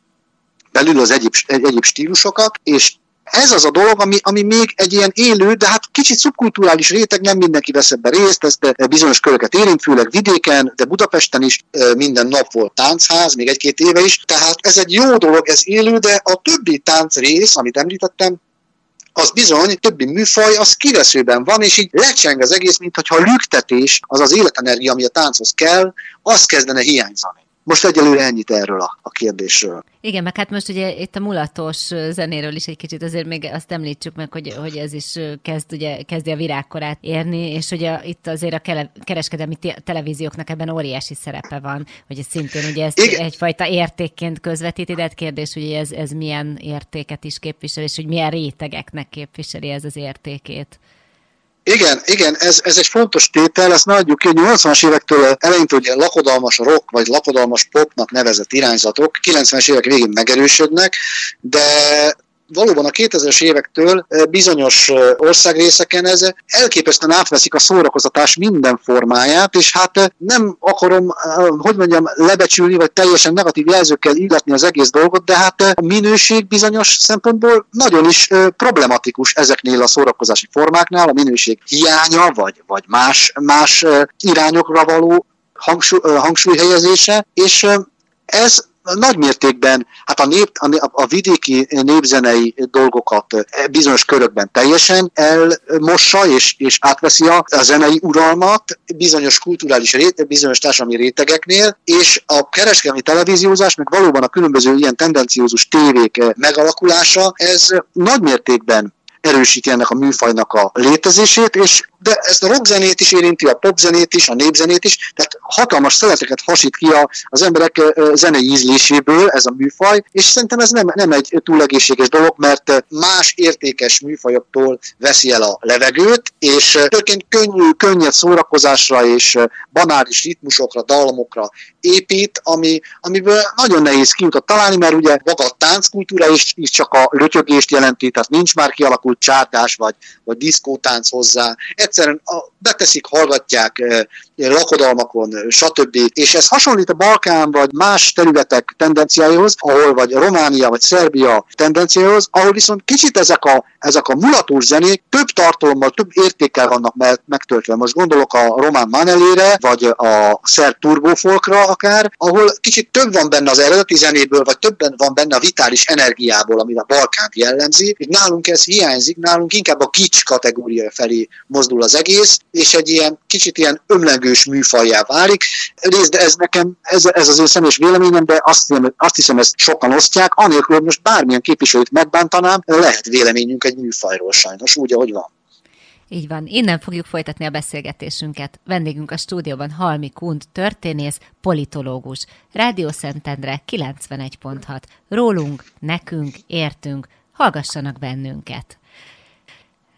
belül az egyéb, egyéb stílusokat, és ez az a dolog, ami, ami még egy ilyen élő, de hát kicsit szubkulturális réteg, nem mindenki vesz ebbe részt, ezt bizonyos köröket érint, főleg vidéken, de Budapesten is minden nap volt táncház, még egy-két éve is, tehát ez egy jó dolog, ez élő, de a többi tánc rész, amit említettem, az bizony többi műfaj, az kiveszőben van, és így lecseng az egész, mint hogyha a lüktetés, az az életenergia, ami a tánchoz kell, az kezdene hiányzani. Most egyelőre ennyit erről a, a kérdésről. Igen, meg hát most ugye itt a mulatos zenéről is egy kicsit azért még azt említsük meg, hogy, hogy ez is kezd, ugye, kezdi a virágkorát érni, és ugye itt azért a kele, kereskedelmi televízióknak ebben óriási szerepe van, hogy ez szintén ugye ezt Igen. egyfajta értékként közvetíti, de hát kérdés, hogy ez, ez milyen értéket is képvisel, és hogy milyen rétegeknek képviseli ez az értékét. Igen, igen, ez, ez egy fontos tétel, ezt ne adjuk ki, hogy 80-as évektől eleinte ugye lakodalmas rock vagy lakodalmas popnak nevezett irányzatok 90-es évek végén megerősödnek, de valóban a 2000-es évektől bizonyos országrészeken ez elképesztően átveszik a szórakozatás minden formáját, és hát nem akarom, hogy mondjam, lebecsülni, vagy teljesen negatív jelzőkkel illetni az egész dolgot, de hát a minőség bizonyos szempontból nagyon is problematikus ezeknél a szórakozási formáknál, a minőség hiánya, vagy, vagy más, más irányokra való hangsúly, hangsúlyhelyezése, és ez nagy mértékben hát a, nép, a, a vidéki népzenei dolgokat eh, bizonyos körökben teljesen elmossa és, és átveszi a, a zenei uralmat bizonyos kulturális, rét, bizonyos társadalmi rétegeknél, és a kereskedelmi televíziózás, meg valóban a különböző ilyen tendenciózus tévék eh, megalakulása, ez nagy mértékben erősíti ennek a műfajnak a létezését, és de ezt a rockzenét is érinti, a popzenét is, a népzenét is, tehát hatalmas szeleteket hasít ki az emberek zenei ízléséből ez a műfaj, és szerintem ez nem, nem egy túl egészséges dolog, mert más értékes műfajoktól veszi el a levegőt, és tulajdonképpen könnyű, könnyed szórakozásra és banális ritmusokra, dallamokra épít, ami, amiből nagyon nehéz kiutat találni, mert ugye maga a tánckultúra is, is csak a lötyögést jelenti, tehát nincs már kialakult csárdás vagy, vagy diszkótánc hozzá. Egyszerűen beteszik, hallgatják lakodalmakon, stb. És ez hasonlít a Balkán vagy más területek tendenciáihoz, ahol vagy Románia vagy Szerbia tendenciáihoz, ahol viszont kicsit ezek a, ezek a mulatós zenék több tartalommal, több értékkel vannak megtöltve. Most gondolok a román manelére, vagy a szerb turbofolkra akár, ahol kicsit több van benne az eredeti zenéből, vagy többen van benne a vitális energiából, ami a Balkánt jellemzi. Nálunk ez hiányzik, nálunk inkább a kics kategória felé mozdul az egész, és egy ilyen kicsit ilyen ömlegős műfajjá válik. Részt ez nekem, ez, ez az ő személyes véleményem, de azt hiszem, azt hiszem ezt sokan osztják, anélkül, hogy most bármilyen képviselőt megbántanám, lehet véleményünk egy műfajról sajnos, úgy, ahogy van. Így van, innen fogjuk folytatni a beszélgetésünket. Vendégünk a stúdióban Halmi Kund, történész, politológus. Rádió Szentendre 91.6. Rólunk, nekünk, értünk, hallgassanak bennünket.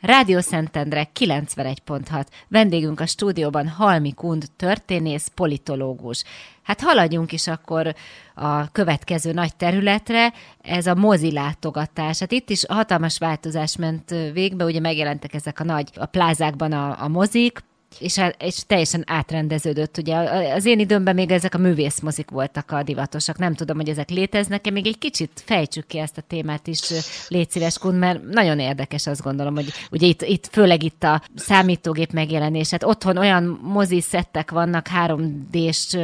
Rádió Szentendre 91.6. Vendégünk a stúdióban Halmi Kund, történész, politológus. Hát haladjunk is akkor a következő nagy területre, ez a mozi látogatás. Hát itt is hatalmas változás ment végbe, ugye megjelentek ezek a nagy a plázákban a, a mozik, és, és teljesen átrendeződött. Ugye az én időmben még ezek a művészmozik voltak a divatosak. Nem tudom, hogy ezek léteznek-e. Még egy kicsit fejtsük ki ezt a témát is, légy szíves, Kun, mert nagyon érdekes azt gondolom, hogy ugye itt, itt főleg itt a számítógép megjelenés. Hát otthon olyan mozi szettek vannak, 3D-s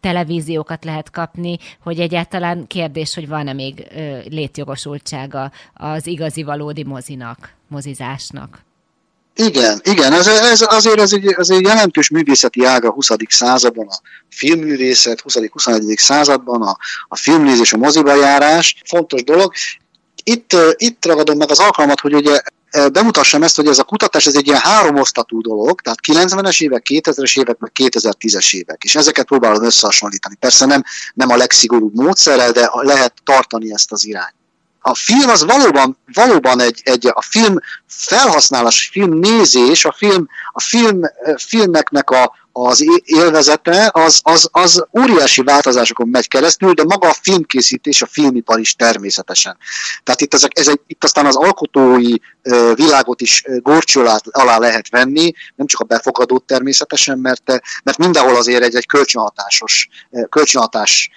televíziókat lehet kapni, hogy egyáltalán kérdés, hogy van-e még létjogosultsága az igazi valódi mozinak, mozizásnak. Igen, igen, ez, ez azért ez egy, ez egy jelentős művészeti ága a 20. században, a filmművészet, 20.-21. században, a, a filmnézés, a moziba járás, fontos dolog. Itt, itt ragadom meg az alkalmat, hogy ugye bemutassam ezt, hogy ez a kutatás ez egy ilyen háromosztatú dolog, tehát 90-es évek, 2000-es évek, meg 2010-es évek, és ezeket próbálom összehasonlítani. Persze nem, nem a legszigorúbb módszerrel, de lehet tartani ezt az irányt a film az valóban, valóban egy, egy a film felhasználás, film nézés, a film, a film, filmeknek a, az élvezete, az, az, az óriási változásokon megy keresztül, de maga a filmkészítés, a filmipar is természetesen. Tehát itt, ezek, ez egy, itt aztán az alkotói világot is górcső alá lehet venni, nem csak a befogadót természetesen, mert, mert mindenhol azért egy, egy kölcsönhatásos, kölcsönhatás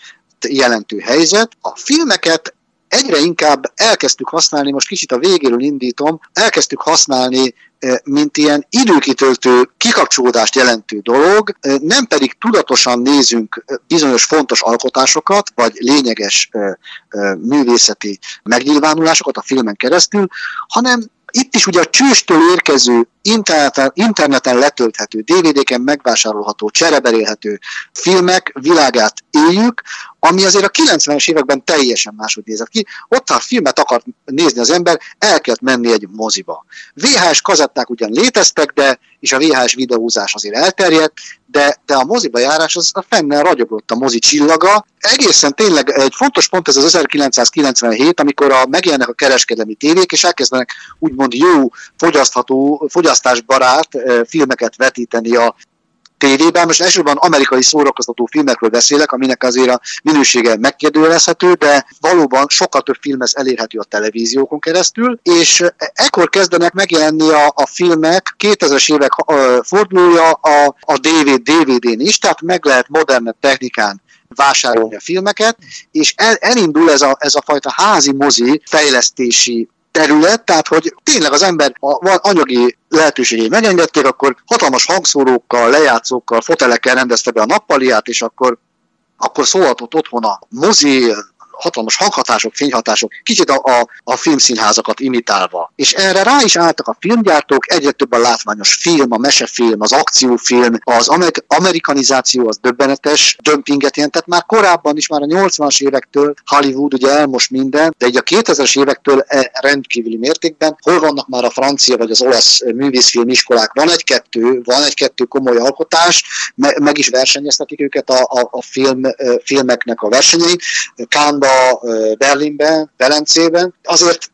jelentő helyzet. A filmeket egyre inkább elkezdtük használni, most kicsit a végéről indítom, elkezdtük használni eh, mint ilyen időkitöltő, kikapcsolódást jelentő dolog, eh, nem pedig tudatosan nézünk eh, bizonyos fontos alkotásokat, vagy lényeges művészeti megnyilvánulásokat a filmen keresztül, hanem itt is ugye a csőstől érkező interneten, interneten letölthető, DVD-ken megvásárolható, csereberélhető filmek világát éljük, ami azért a 90-es években teljesen máshogy nézett ki. Ott, ha a filmet akart nézni az ember, el kellett menni egy moziba. VHS kazetták ugyan léteztek, de és a VHS videózás azért elterjedt, de, de a moziba járás az a fennel ragyogott a mozi csillaga. Egészen tényleg egy fontos pont ez az 1997, amikor a, megjelennek a kereskedelmi tévék, és elkezdenek úgymond jó, fogyasztható, fogyasztásbarát eh, filmeket vetíteni a tévében. Most elsősorban amerikai szórakoztató filmekről beszélek, aminek azért a minősége megkérdőjelezhető, de valóban sokkal több film ez elérhető a televíziókon keresztül, és ekkor kezdenek megjelenni a, a filmek, 2000-es évek fordulója a, a DVD, DVD-n is, tehát meg lehet modern technikán vásárolni a filmeket, és el, elindul ez a, ez a fajta házi mozi fejlesztési terület, tehát hogy tényleg az ember a, van anyagi lehetőségei megengedték, akkor hatalmas hangszórókkal, lejátszókkal, fotelekkel rendezte be a nappaliát, és akkor, akkor szólhatott otthon a mozi, hatalmas hanghatások, fényhatások, kicsit a, a, a filmszínházakat imitálva. És erre rá is álltak a filmgyártók, egyre több a látványos film, a mesefilm, az akciófilm, az amer- amerikanizáció az döbbenetes dömpinget jelentett. Már korábban is, már a 80-as évektől Hollywood ugye elmos minden, de egy a 2000-es évektől e rendkívüli mértékben. Hol vannak már a francia vagy az olasz művészfilmiskolák? Van egy-kettő, van egy-kettő komoly alkotás, me- meg is versenyeztetik őket a, a, a film, filmeknek a versenyeit. Kánba, Berlinben, Velencében. Azért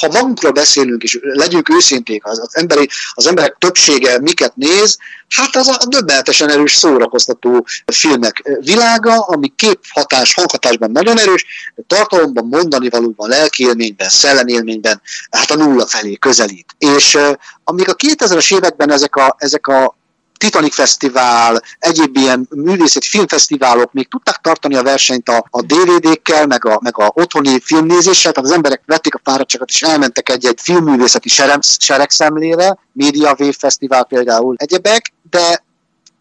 ha magunkról beszélünk, és legyünk őszinték, az, az, emberi, az emberek többsége miket néz, hát az a döbbenetesen erős szórakoztató filmek világa, ami képhatás, hanghatásban nagyon erős, de tartalomban, mondani valóban, lelkiélményben, szellemélményben, hát a nulla felé közelít. És amíg a 2000-es években ezek a, ezek a Titanic Fesztivál, egyéb ilyen művészeti filmfesztiválok még tudták tartani a versenyt a, a DVD-kkel, meg a, meg a otthoni filmnézéssel, tehát az emberek vették a fáradtságot és elmentek egy-egy filmművészeti seregszemlére, Media Wave Fesztivál például egyebek, de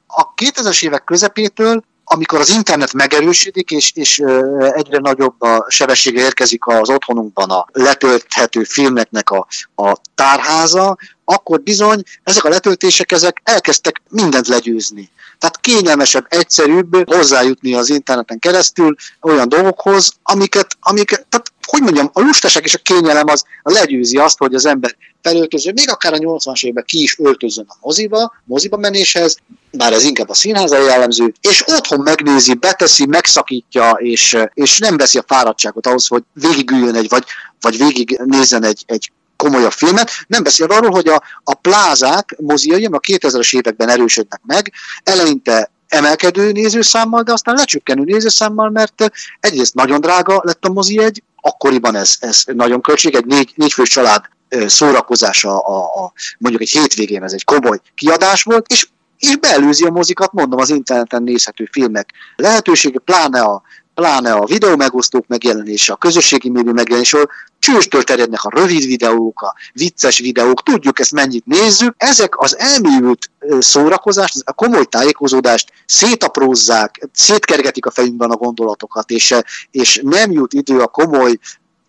a 2000-es évek közepétől amikor az internet megerősödik, és, és egyre nagyobb a sebessége érkezik az otthonunkban a letölthető filmeknek a, a tárháza, akkor bizony ezek a letöltések ezek elkezdtek mindent legyőzni. Tehát kényelmesebb, egyszerűbb hozzájutni az interneten keresztül olyan dolgokhoz, amiket, amiket tehát hogy mondjam, a lustaság és a kényelem az legyőzi azt, hogy az ember felöltöző, még akár a 80-as években ki is öltözön a moziba, moziba menéshez, bár ez inkább a színházai jellemző, és otthon megnézi, beteszi, megszakítja, és, és nem veszi a fáradtságot ahhoz, hogy végigüljön egy, vagy, vagy végig nézzen egy, egy komolyabb filmet, nem beszél arról, hogy a, a plázák, moziai, a 2000-es években erősödnek meg, eleinte emelkedő nézőszámmal, de aztán lecsökkenő nézőszámmal, mert egyrészt nagyon drága lett a mozi egy, akkoriban ez, ez nagyon költség, egy négy, négy fős család szórakozása a, a, mondjuk egy hétvégén ez egy komoly kiadás volt, és és beelőzi a mozikat, mondom, az interneten nézhető filmek lehetősége, pláne a, pláne a videó megosztók megjelenése, a közösségi médium megjelenése, csőstől terjednek a rövid videók, a vicces videók, tudjuk ezt mennyit nézzük. Ezek az elmélyült szórakozást, a komoly tájékozódást szétaprózzák, szétkergetik a fejünkben a gondolatokat, és, és nem jut idő a komoly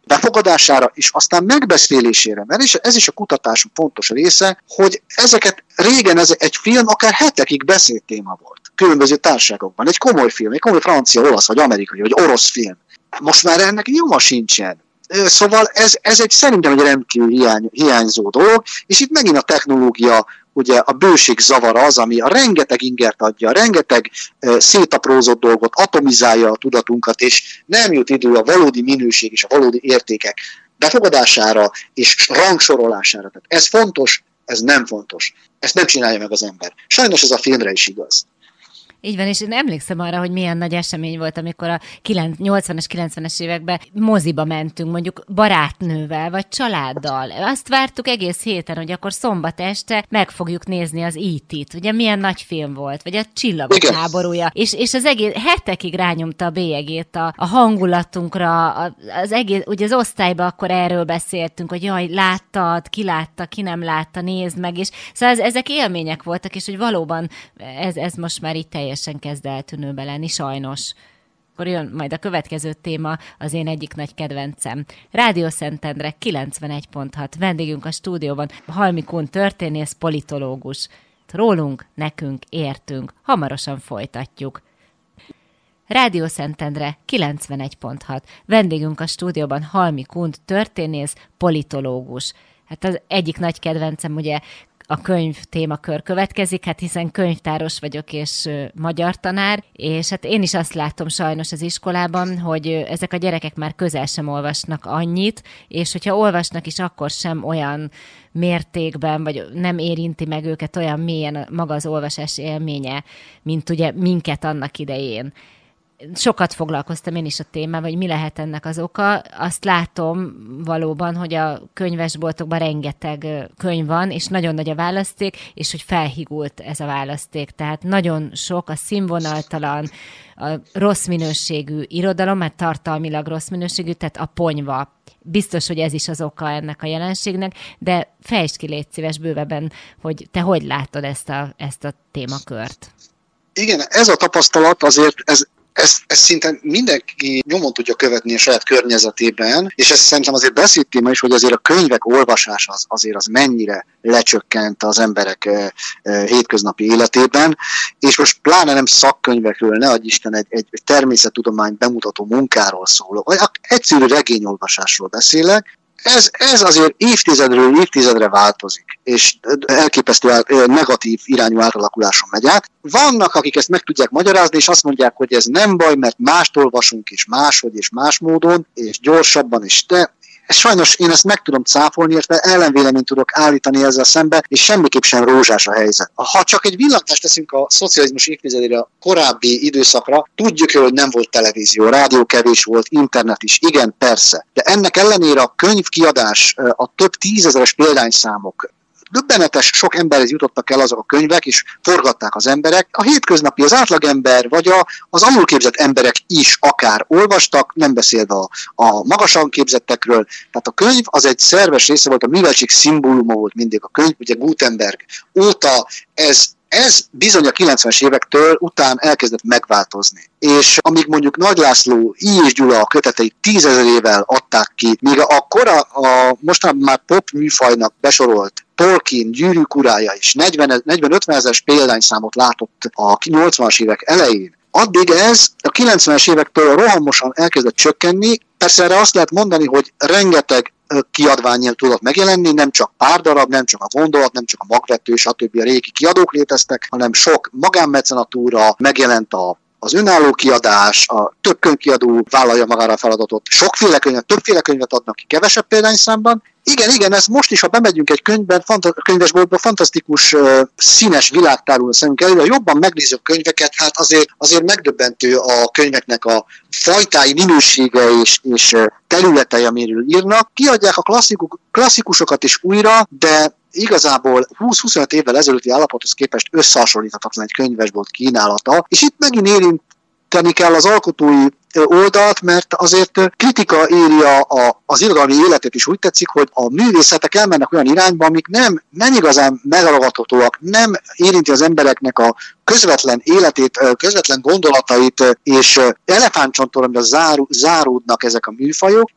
befogadására, és aztán megbeszélésére, mert is, ez is a kutatásunk fontos része, hogy ezeket régen ez egy film akár hetekig beszélt téma volt. Különböző társágokban. Egy komoly film, egy komoly francia, olasz, vagy amerikai, vagy orosz film. Most már ennek nyoma sincsen. Szóval ez, ez egy szerintem egy rendkívül hiány, hiányzó dolog, és itt megint a technológia ugye a bőség zavara az, ami a rengeteg ingert adja, a rengeteg szétaprózott dolgot, atomizálja a tudatunkat, és nem jut idő a valódi minőség és a valódi értékek befogadására és rangsorolására. Tehát ez fontos, ez nem fontos. Ezt nem csinálja meg az ember. Sajnos ez a filmre is igaz. Így van, és én emlékszem arra, hogy milyen nagy esemény volt, amikor a 80-as, 90-es években moziba mentünk, mondjuk barátnővel, vagy családdal. Azt vártuk egész héten, hogy akkor szombat este meg fogjuk nézni az IT-t. E Ugye milyen nagy film volt, vagy a Csillagok Igen. háborúja. És, és az egész hetekig rányomta a bélyegét a, a hangulatunkra, a, az egész, ugye az osztályban akkor erről beszéltünk, hogy jaj, láttad, ki látta, ki nem látta, nézd meg, és szóval ez, ezek élmények voltak, és hogy valóban ez, ez most már itt teljesen kezd eltűnőbe lenni, sajnos. Akkor jön majd a következő téma, az én egyik nagy kedvencem. Rádió Szentendre 91.6. Vendégünk a stúdióban Halmikun történész, politológus. Rólunk, nekünk, értünk. Hamarosan folytatjuk. Rádió Szentendre 91.6. Vendégünk a stúdióban Halmi Kund, történész, politológus. Hát az egyik nagy kedvencem ugye a könyv témakör következik, hát hiszen könyvtáros vagyok és magyar tanár, és hát én is azt látom sajnos az iskolában, hogy ezek a gyerekek már közel sem olvasnak annyit, és hogyha olvasnak is, akkor sem olyan mértékben, vagy nem érinti meg őket olyan mélyen maga az olvasás élménye, mint ugye minket annak idején sokat foglalkoztam én is a témával, hogy mi lehet ennek az oka. Azt látom valóban, hogy a könyvesboltokban rengeteg könyv van, és nagyon nagy a választék, és hogy felhigult ez a választék. Tehát nagyon sok a színvonaltalan, a rossz minőségű irodalom, mert tartalmilag rossz minőségű, tehát a ponyva. Biztos, hogy ez is az oka ennek a jelenségnek, de fejtsd ki, légy szíves bővebben, hogy te hogy látod ezt a, ezt a témakört. Igen, ez a tapasztalat azért, ez ezt, ezt szinte mindenki nyomon tudja követni a saját környezetében, és ez szerintem azért beszélt téma is, hogy azért a könyvek olvasása az, azért az mennyire lecsökkent az emberek e, e, hétköznapi életében, és most pláne nem szakkönyvekről, ne adj Isten, egy, egy természettudomány bemutató munkáról szólok, vagy egyszerű regényolvasásról beszélek, ez, ez azért évtizedről évtizedre változik, és elképesztő negatív irányú átalakuláson megy át. Vannak, akik ezt meg tudják magyarázni, és azt mondják, hogy ez nem baj, mert mást olvasunk, és máshogy, és más módon, és gyorsabban, és te sajnos én ezt meg tudom cáfolni, illetve ellenvéleményt tudok állítani ezzel szembe, és semmiképp sem rózsás a helyzet. Ha csak egy villantást teszünk a szocializmus évtizedére, a korábbi időszakra, tudjuk, hogy nem volt televízió, rádió kevés volt, internet is, igen, persze. De ennek ellenére a könyvkiadás, a több tízezeres példányszámok, döbbenetes sok emberhez jutottak el azok a könyvek, és forgatták az emberek. A hétköznapi, az átlagember, vagy a, az alulképzett emberek is akár olvastak, nem beszélve a, a magasan képzettekről. Tehát a könyv az egy szerves része volt, a műveltség szimbóluma volt mindig a könyv, ugye Gutenberg óta ez ez bizony a 90-es évektől után elkezdett megváltozni. És amíg mondjuk Nagy László, I. és Gyula a köteteit tízezerével adták ki, míg a kora, a mostanában már pop műfajnak besorolt Tolkien gyűrűk urája is 40-50 ezeres példányszámot látott a 80-as évek elején, addig ez a 90-es évektől rohamosan elkezdett csökkenni. Persze erre azt lehet mondani, hogy rengeteg kiadványjal tudott megjelenni, nem csak pár darab, nem csak a gondolat, nem csak a magvető, stb. a régi kiadók léteztek, hanem sok magánmecenatúra, megjelent a az önálló kiadás, a több könyvkiadó vállalja magára a feladatot, sokféle könyvet, többféle könyvet adnak ki kevesebb példányszámban. Igen, igen, ez most is, ha bemegyünk egy könyvben, fanta- könyvesboltba, fantasztikus uh, színes világ tárul szemünk elő, jobban megnézzük könyveket, hát azért, azért megdöbbentő a könyveknek a fajtái, minősége és, és területei, amiről írnak. Kiadják a klasszikus, klasszikusokat is újra, de igazából 20-25 évvel ezelőtti állapothoz képest összehasonlíthatatlan egy könyvesbolt kínálata, és itt megint érinteni kell az alkotói oldalt, mert azért kritika éri a, az irodalmi életet is. Úgy tetszik, hogy a művészetek elmennek olyan irányba, amik nem, nem igazán megragadhatóak, nem érinti az embereknek a közvetlen életét, közvetlen gondolatait, és elefántcsontoromra zárú, záródnak ezek a műfajok,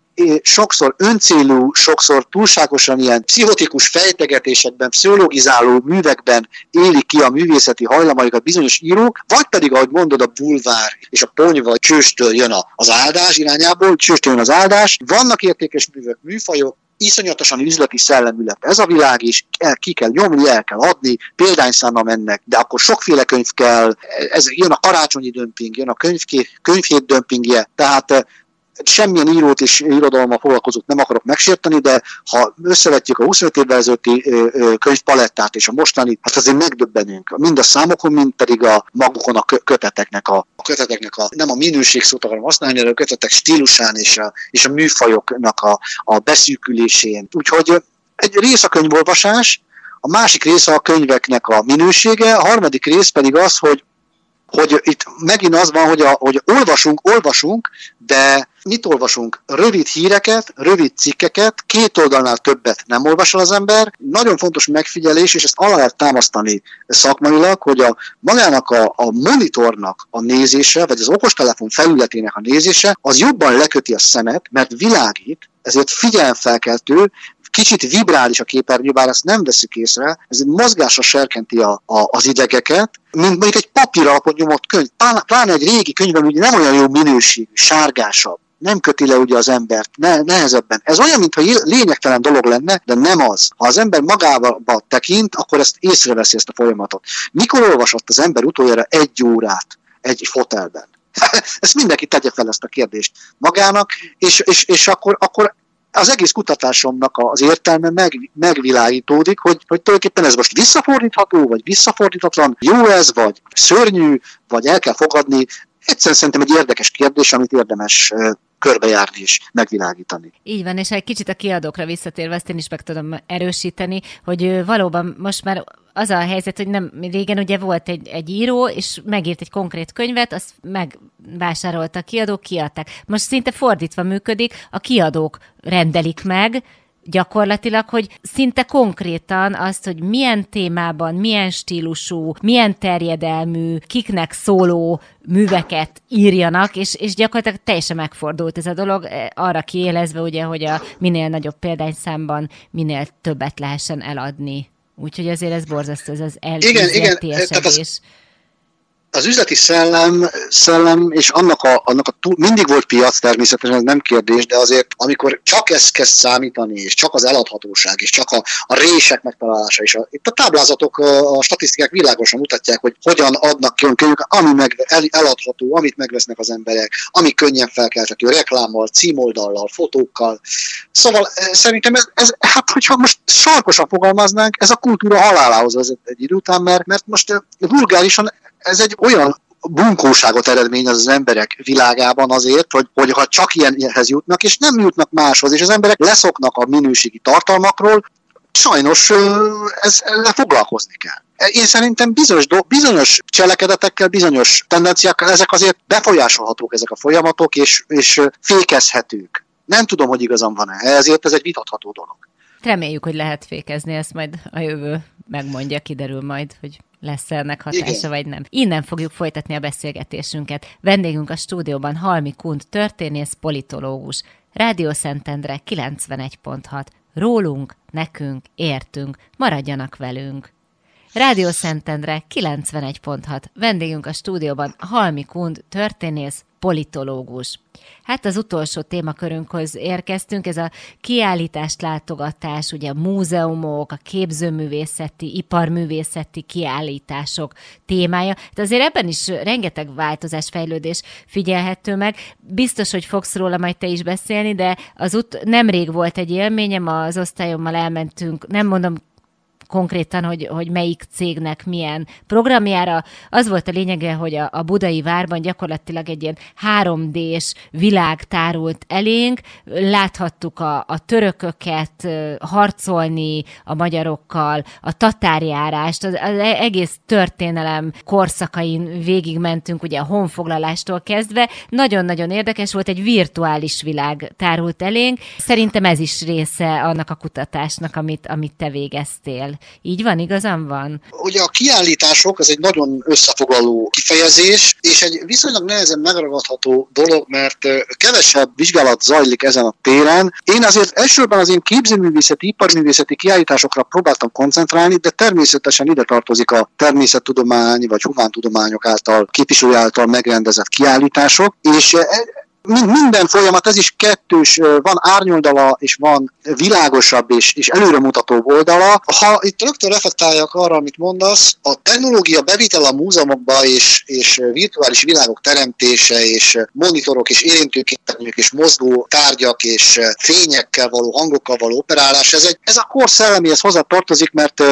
sokszor öncélú, sokszor túlságosan ilyen pszichotikus fejtegetésekben, pszichologizáló művekben élik ki a művészeti hajlamaikat bizonyos írók, vagy pedig, ahogy mondod, a bulvár és a ponyva csőstől jön az áldás irányából, csőstől jön az áldás. Vannak értékes művek, műfajok, iszonyatosan üzleti szellemű lett ez a világ is, el, ki kell nyomni, el kell adni, példányszámra mennek, de akkor sokféle könyv kell, ez, jön a karácsonyi dömping, jön a könyvké, könyvhét dömpingje, tehát semmilyen írót és irodalommal foglalkozót nem akarok megsérteni, de ha összevetjük a 25 évvel ezelőtti könyvpalettát és a mostani, hát azért megdöbbenünk. Mind a számokon, mind pedig a magukon a köteteknek a, a köteteknek a, nem a minőség szót akarom használni, hanem a kötetek stílusán és a, és a műfajoknak a, a beszűkülésén. Úgyhogy egy rész a könyvolvasás, a másik része a könyveknek a minősége, a harmadik rész pedig az, hogy hogy itt megint az van, hogy, a, hogy olvasunk, olvasunk, de mit olvasunk? Rövid híreket, rövid cikkeket, két oldalnál többet nem olvasol az ember. Nagyon fontos megfigyelés, és ezt alá lehet támasztani szakmailag, hogy a magának a, a monitornak a nézése, vagy az okostelefon felületének a nézése, az jobban leköti a szemet, mert világít, ezért figyelemfelkeltő, kicsit vibrális a képernyő, bár ezt nem veszük észre, ez mozgásra serkenti a, a, az idegeket, mint mondjuk egy papíralapon nyomott könyv. Pláne egy régi könyvben ugye nem olyan jó minőségű, sárgásabb nem köti le ugye az embert, ne, nehezebben. Ez olyan, mintha lényegtelen dolog lenne, de nem az. Ha az ember magába tekint, akkor ezt észreveszi ezt a folyamatot. Mikor olvasott az ember utoljára egy órát egy fotelben? ezt mindenki tegye fel ezt a kérdést magának, és, és, és akkor, akkor az egész kutatásomnak az értelme meg, megvilágítódik, hogy, hogy tulajdonképpen ez most visszafordítható, vagy visszafordítatlan, jó ez, vagy szörnyű, vagy el kell fogadni. Egyszerűen szerintem egy érdekes kérdés, amit érdemes körbejárni és megvilágítani. Így van, és egy kicsit a kiadókra visszatérve, ezt én is meg tudom erősíteni, hogy valóban most már az a helyzet, hogy nem régen ugye volt egy, egy író, és megírt egy konkrét könyvet, azt megvásárolta a kiadók, kiadták. Most szinte fordítva működik, a kiadók rendelik meg, gyakorlatilag, hogy szinte konkrétan azt, hogy milyen témában, milyen stílusú, milyen terjedelmű, kiknek szóló műveket írjanak, és, és gyakorlatilag teljesen megfordult ez a dolog, eh, arra kiélezve ugye, hogy a minél nagyobb példányszámban minél többet lehessen eladni. Úgyhogy azért ez borzasztó, ez az elízletélsedés az üzleti szellem, szellem és annak a, annak a túl, mindig volt piac természetesen, ez nem kérdés, de azért amikor csak ez kezd számítani, és csak az eladhatóság, és csak a, a rések megtalálása, és a, itt a táblázatok, a statisztikák világosan mutatják, hogy hogyan adnak ki könyvek, ami meg, el, eladható, amit megvesznek az emberek, ami könnyen felkelthető, reklámmal, címoldallal, fotókkal. Szóval szerintem ez, ez hát hogyha most sarkosan fogalmaznánk, ez a kultúra halálához vezet egy idő után, mert, mert most vulgárisan ez egy olyan bunkóságot eredményez az emberek világában azért, hogy, hogy csak ilyenhez jutnak, és nem jutnak máshoz, és az emberek leszoknak a minőségi tartalmakról, sajnos ez, ezzel foglalkozni kell. Én szerintem bizonyos, bizonyos cselekedetekkel, bizonyos tendenciákkal ezek azért befolyásolhatók ezek a folyamatok, és, és fékezhetők. Nem tudom, hogy igazam van-e, ezért ez egy vitatható dolog. Reméljük, hogy lehet fékezni, ezt majd a jövő megmondja, kiderül majd, hogy lesz ennek hatása, Igen. vagy nem. Innen fogjuk folytatni a beszélgetésünket. Vendégünk a stúdióban Halmi Kund, történész, politológus. Rádió Szentendre 91.6. Rólunk, nekünk, értünk, maradjanak velünk. Rádió Szentendre 91.6. Vendégünk a stúdióban Halmi Kund, történész, politológus. Hát az utolsó témakörünkhöz érkeztünk, ez a kiállítást látogatás, ugye a múzeumok, a képzőművészeti, iparművészeti kiállítások témája. Tehát azért ebben is rengeteg változás, fejlődés figyelhető meg. Biztos, hogy fogsz róla majd te is beszélni, de az ut- nemrég volt egy élményem, az osztályommal elmentünk, nem mondom konkrétan, hogy, hogy melyik cégnek milyen programjára. Az volt a lényege, hogy a, a budai várban gyakorlatilag egy ilyen 3D-s világ tárult elénk, láthattuk a, a törököket harcolni a magyarokkal, a tatárjárást, az, az egész történelem korszakain végigmentünk, ugye a honfoglalástól kezdve. Nagyon-nagyon érdekes volt, egy virtuális világ tárult elénk. Szerintem ez is része annak a kutatásnak, amit, amit te végeztél. Így van, igazam van? Ugye a kiállítások, ez egy nagyon összefoglaló kifejezés, és egy viszonylag nehezen megragadható dolog, mert kevesebb vizsgálat zajlik ezen a téren. Én azért elsőben az én képzőművészeti, iparművészeti kiállításokra próbáltam koncentrálni, de természetesen ide tartozik a természettudomány vagy humántudományok által, képviselő által megrendezett kiállítások, és minden folyamat, ez is kettős, van árnyoldala, és van világosabb és, és előremutató oldala. Ha itt rögtön reflektáljak arra, amit mondasz, a technológia bevitel a múzeumokba, és, és virtuális világok teremtése, és monitorok, és érintőképernyők, és mozgó tárgyak, és fényekkel való, hangokkal való operálás, ez, egy, ez a kor szelleméhez hozzá tartozik, mert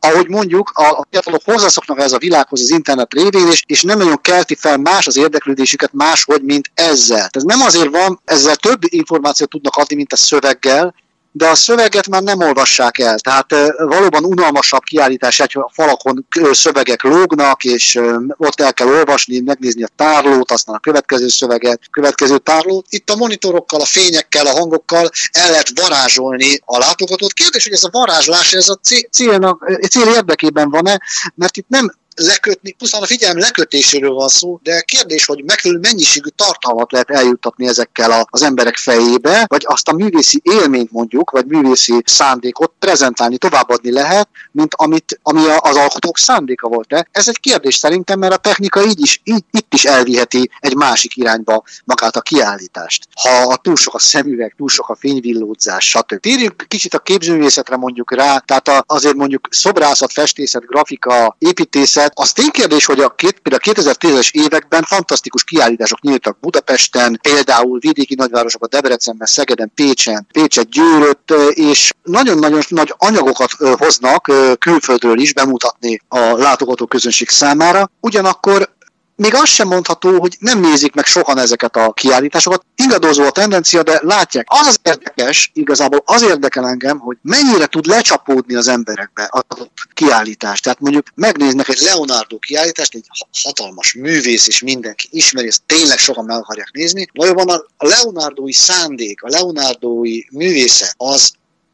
ahogy mondjuk, a fiatalok hozzászoknak ez a világhoz az internet révén, és, és nem nagyon kelti fel más az érdeklődésüket máshogy, mint ezzel. Ez nem azért van, ezzel több információt tudnak adni, mint a szöveggel, de a szöveget már nem olvassák el. Tehát valóban unalmasabb kiállítás, hogy a falakon szövegek lógnak, és ott el kell olvasni, megnézni a tárlót, aztán a következő szöveget, következő tárlót. Itt a monitorokkal, a fényekkel, a hangokkal el lehet varázsolni a látogatót. Kérdés, hogy ez a varázslás, ez a célnak, cél érdekében van-e, mert itt nem lekötni, pusztán a figyelem lekötéséről van szó, de kérdés, hogy megfelelő mennyiségű tartalmat lehet eljuttatni ezekkel az emberek fejébe, vagy azt a művészi élményt mondjuk, vagy művészi szándékot prezentálni, továbbadni lehet, mint amit, ami az alkotók szándéka volt. De ez egy kérdés szerintem, mert a technika így is, így, itt is elviheti egy másik irányba magát a kiállítást. Ha túl sok a szemüveg, túl sok a fényvillódzás, stb. Térjünk kicsit a képzőművészetre mondjuk rá, tehát azért mondjuk szobrászat, festészet, grafika, építészet, tehát az ténykérdés, hogy a, két, a 2010-es években fantasztikus kiállítások nyíltak Budapesten, például vidéki nagyvárosokban, Debrecenben, Szegeden, Pécsen, Pécset, Győrött, és nagyon-nagyon nagy anyagokat hoznak külföldről is bemutatni a látogató közönség számára. Ugyanakkor még azt sem mondható, hogy nem nézik meg sokan ezeket a kiállításokat. Ingadozó a tendencia, de látják. Az az érdekes, igazából az érdekel engem, hogy mennyire tud lecsapódni az emberekbe adott kiállítás. Tehát mondjuk megnéznek egy Leonardo kiállítást, egy hatalmas művész, és mindenki ismeri, ezt tényleg sokan meg akarják nézni. Valójában a Leonardói szándék, a Leonardói művészet az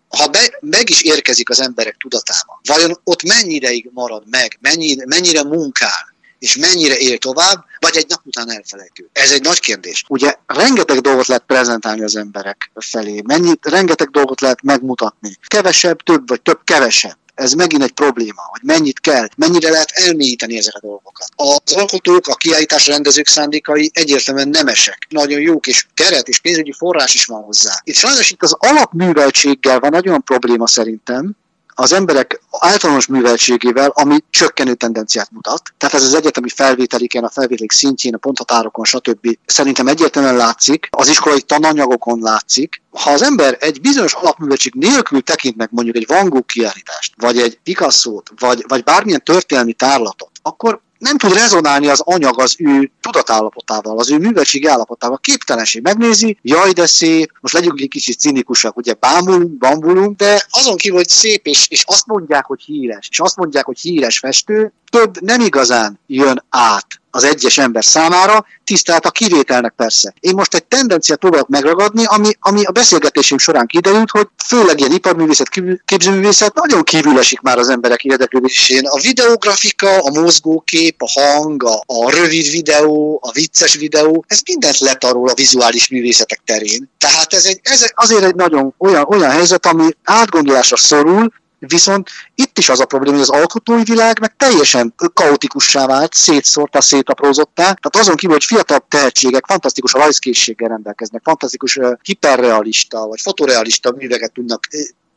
ha be, meg is érkezik az emberek tudatába, vajon ott mennyi marad meg, mennyi, mennyire munkál, és mennyire él tovább, vagy egy nap után elfelejtő. Ez egy nagy kérdés. Ugye rengeteg dolgot lehet prezentálni az emberek felé, mennyit, rengeteg dolgot lehet megmutatni. Kevesebb, több, vagy több, kevesebb ez megint egy probléma, hogy mennyit kell, mennyire lehet elmélyíteni ezeket a dolgokat. Az alkotók, a kiállítás rendezők szándékai egyértelműen nemesek, nagyon jók, és keret és pénzügyi forrás is van hozzá. Itt sajnos itt az alapműveltséggel van nagyon probléma szerintem, az emberek általános műveltségével, ami csökkenő tendenciát mutat. Tehát ez az egyetemi felvételiken, a felvételik szintjén, a ponthatárokon, stb. szerintem egyértelműen látszik, az iskolai tananyagokon látszik. Ha az ember egy bizonyos alapműveltség nélkül tekint meg mondjuk egy Van Gogh kiállítást, vagy egy Picasso-t, vagy, vagy bármilyen történelmi tárlatot, akkor nem tud rezonálni az anyag az ő tudatállapotával, az ő műveltségi állapotával. Képtelenség. Megnézi, jaj, de szép, most legyünk egy kicsit cinikusak, ugye bámulunk, bambulunk, de azon kívül, hogy szép, és, és azt mondják, hogy híres, és azt mondják, hogy híres festő, több nem igazán jön át az egyes ember számára, tisztelt a kivételnek persze. Én most egy tendenciát próbálok megragadni, ami, ami a beszélgetésünk során kiderült, hogy főleg ilyen iparművészet, képzőművészet nagyon kívül esik már az emberek érdeklődésén. A videografika, a mozgókép, a hang, a, a rövid videó, a vicces videó, ez mindent letarol a vizuális művészetek terén. Tehát ez, egy, ez azért egy nagyon olyan, olyan helyzet, ami átgondolásra szorul, Viszont itt is az a probléma, hogy az alkotói világ meg teljesen kaotikussá vált, szétszórta, szétaprózottá. Tehát azon kívül, hogy fiatal tehetségek fantasztikus rajzkészséggel rendelkeznek, fantasztikus hiperrealista vagy fotorealista műveket tudnak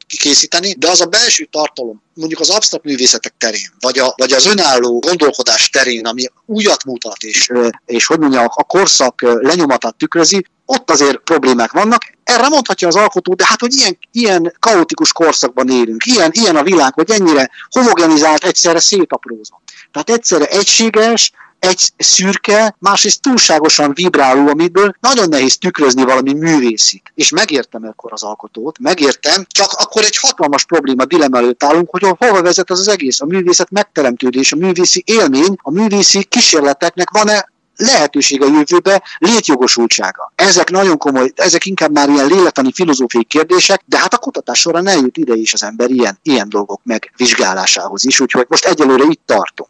készíteni, de az a belső tartalom, mondjuk az absztrakt művészetek terén, vagy, a, vagy az önálló gondolkodás terén, ami újat mutat, és, és hogy mondja, a korszak lenyomatát tükrözi, ott azért problémák vannak. Erre mondhatja az alkotó, de hát, hogy ilyen, ilyen kaotikus korszakban élünk, ilyen, ilyen a világ, hogy ennyire homogenizált, egyszerre szétaprózott. Tehát egyszerre egységes, egy szürke, másrészt túlságosan vibráló, amiből nagyon nehéz tükrözni valami művészit. És megértem akkor az alkotót, megértem, csak akkor egy hatalmas probléma dilemma előtt állunk, hogy hova vezet az az egész. A művészet megteremtődés, a művészi élmény, a művészi kísérleteknek van-e lehetőség a jövőbe, létjogosultsága. Ezek nagyon komoly, ezek inkább már ilyen lélektani filozófiai kérdések, de hát a kutatás során eljut ide is az ember ilyen, ilyen dolgok megvizsgálásához is, úgyhogy most egyelőre itt tartunk.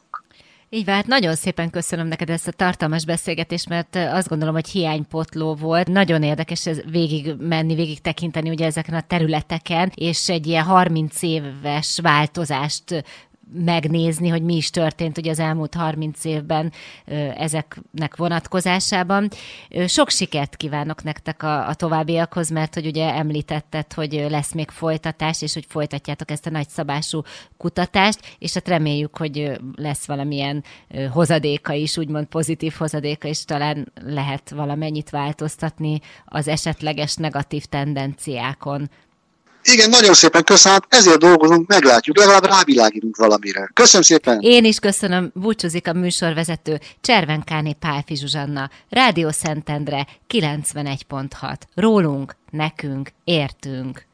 Így van, hát nagyon szépen köszönöm neked ezt a tartalmas beszélgetést, mert azt gondolom, hogy hiánypotló volt. Nagyon érdekes ez végig menni, végig tekinteni ugye ezeken a területeken, és egy ilyen 30 éves változást megnézni, hogy mi is történt ugye az elmúlt 30 évben ezeknek vonatkozásában. Sok sikert kívánok nektek a, a továbbiakhoz, mert hogy ugye említetted, hogy lesz még folytatás, és hogy folytatjátok ezt a nagyszabású kutatást, és hát reméljük, hogy lesz valamilyen hozadéka is, úgymond pozitív hozadéka, és talán lehet valamennyit változtatni az esetleges negatív tendenciákon. Igen, nagyon szépen köszönöm, ezért dolgozunk, meglátjuk, legalább rávilágítunk valamire. Köszönöm szépen! Én is köszönöm, búcsúzik a műsorvezető Cservenkáné Pálfi Zsuzsanna, Rádió Szentendre 91.6. Rólunk, nekünk, értünk.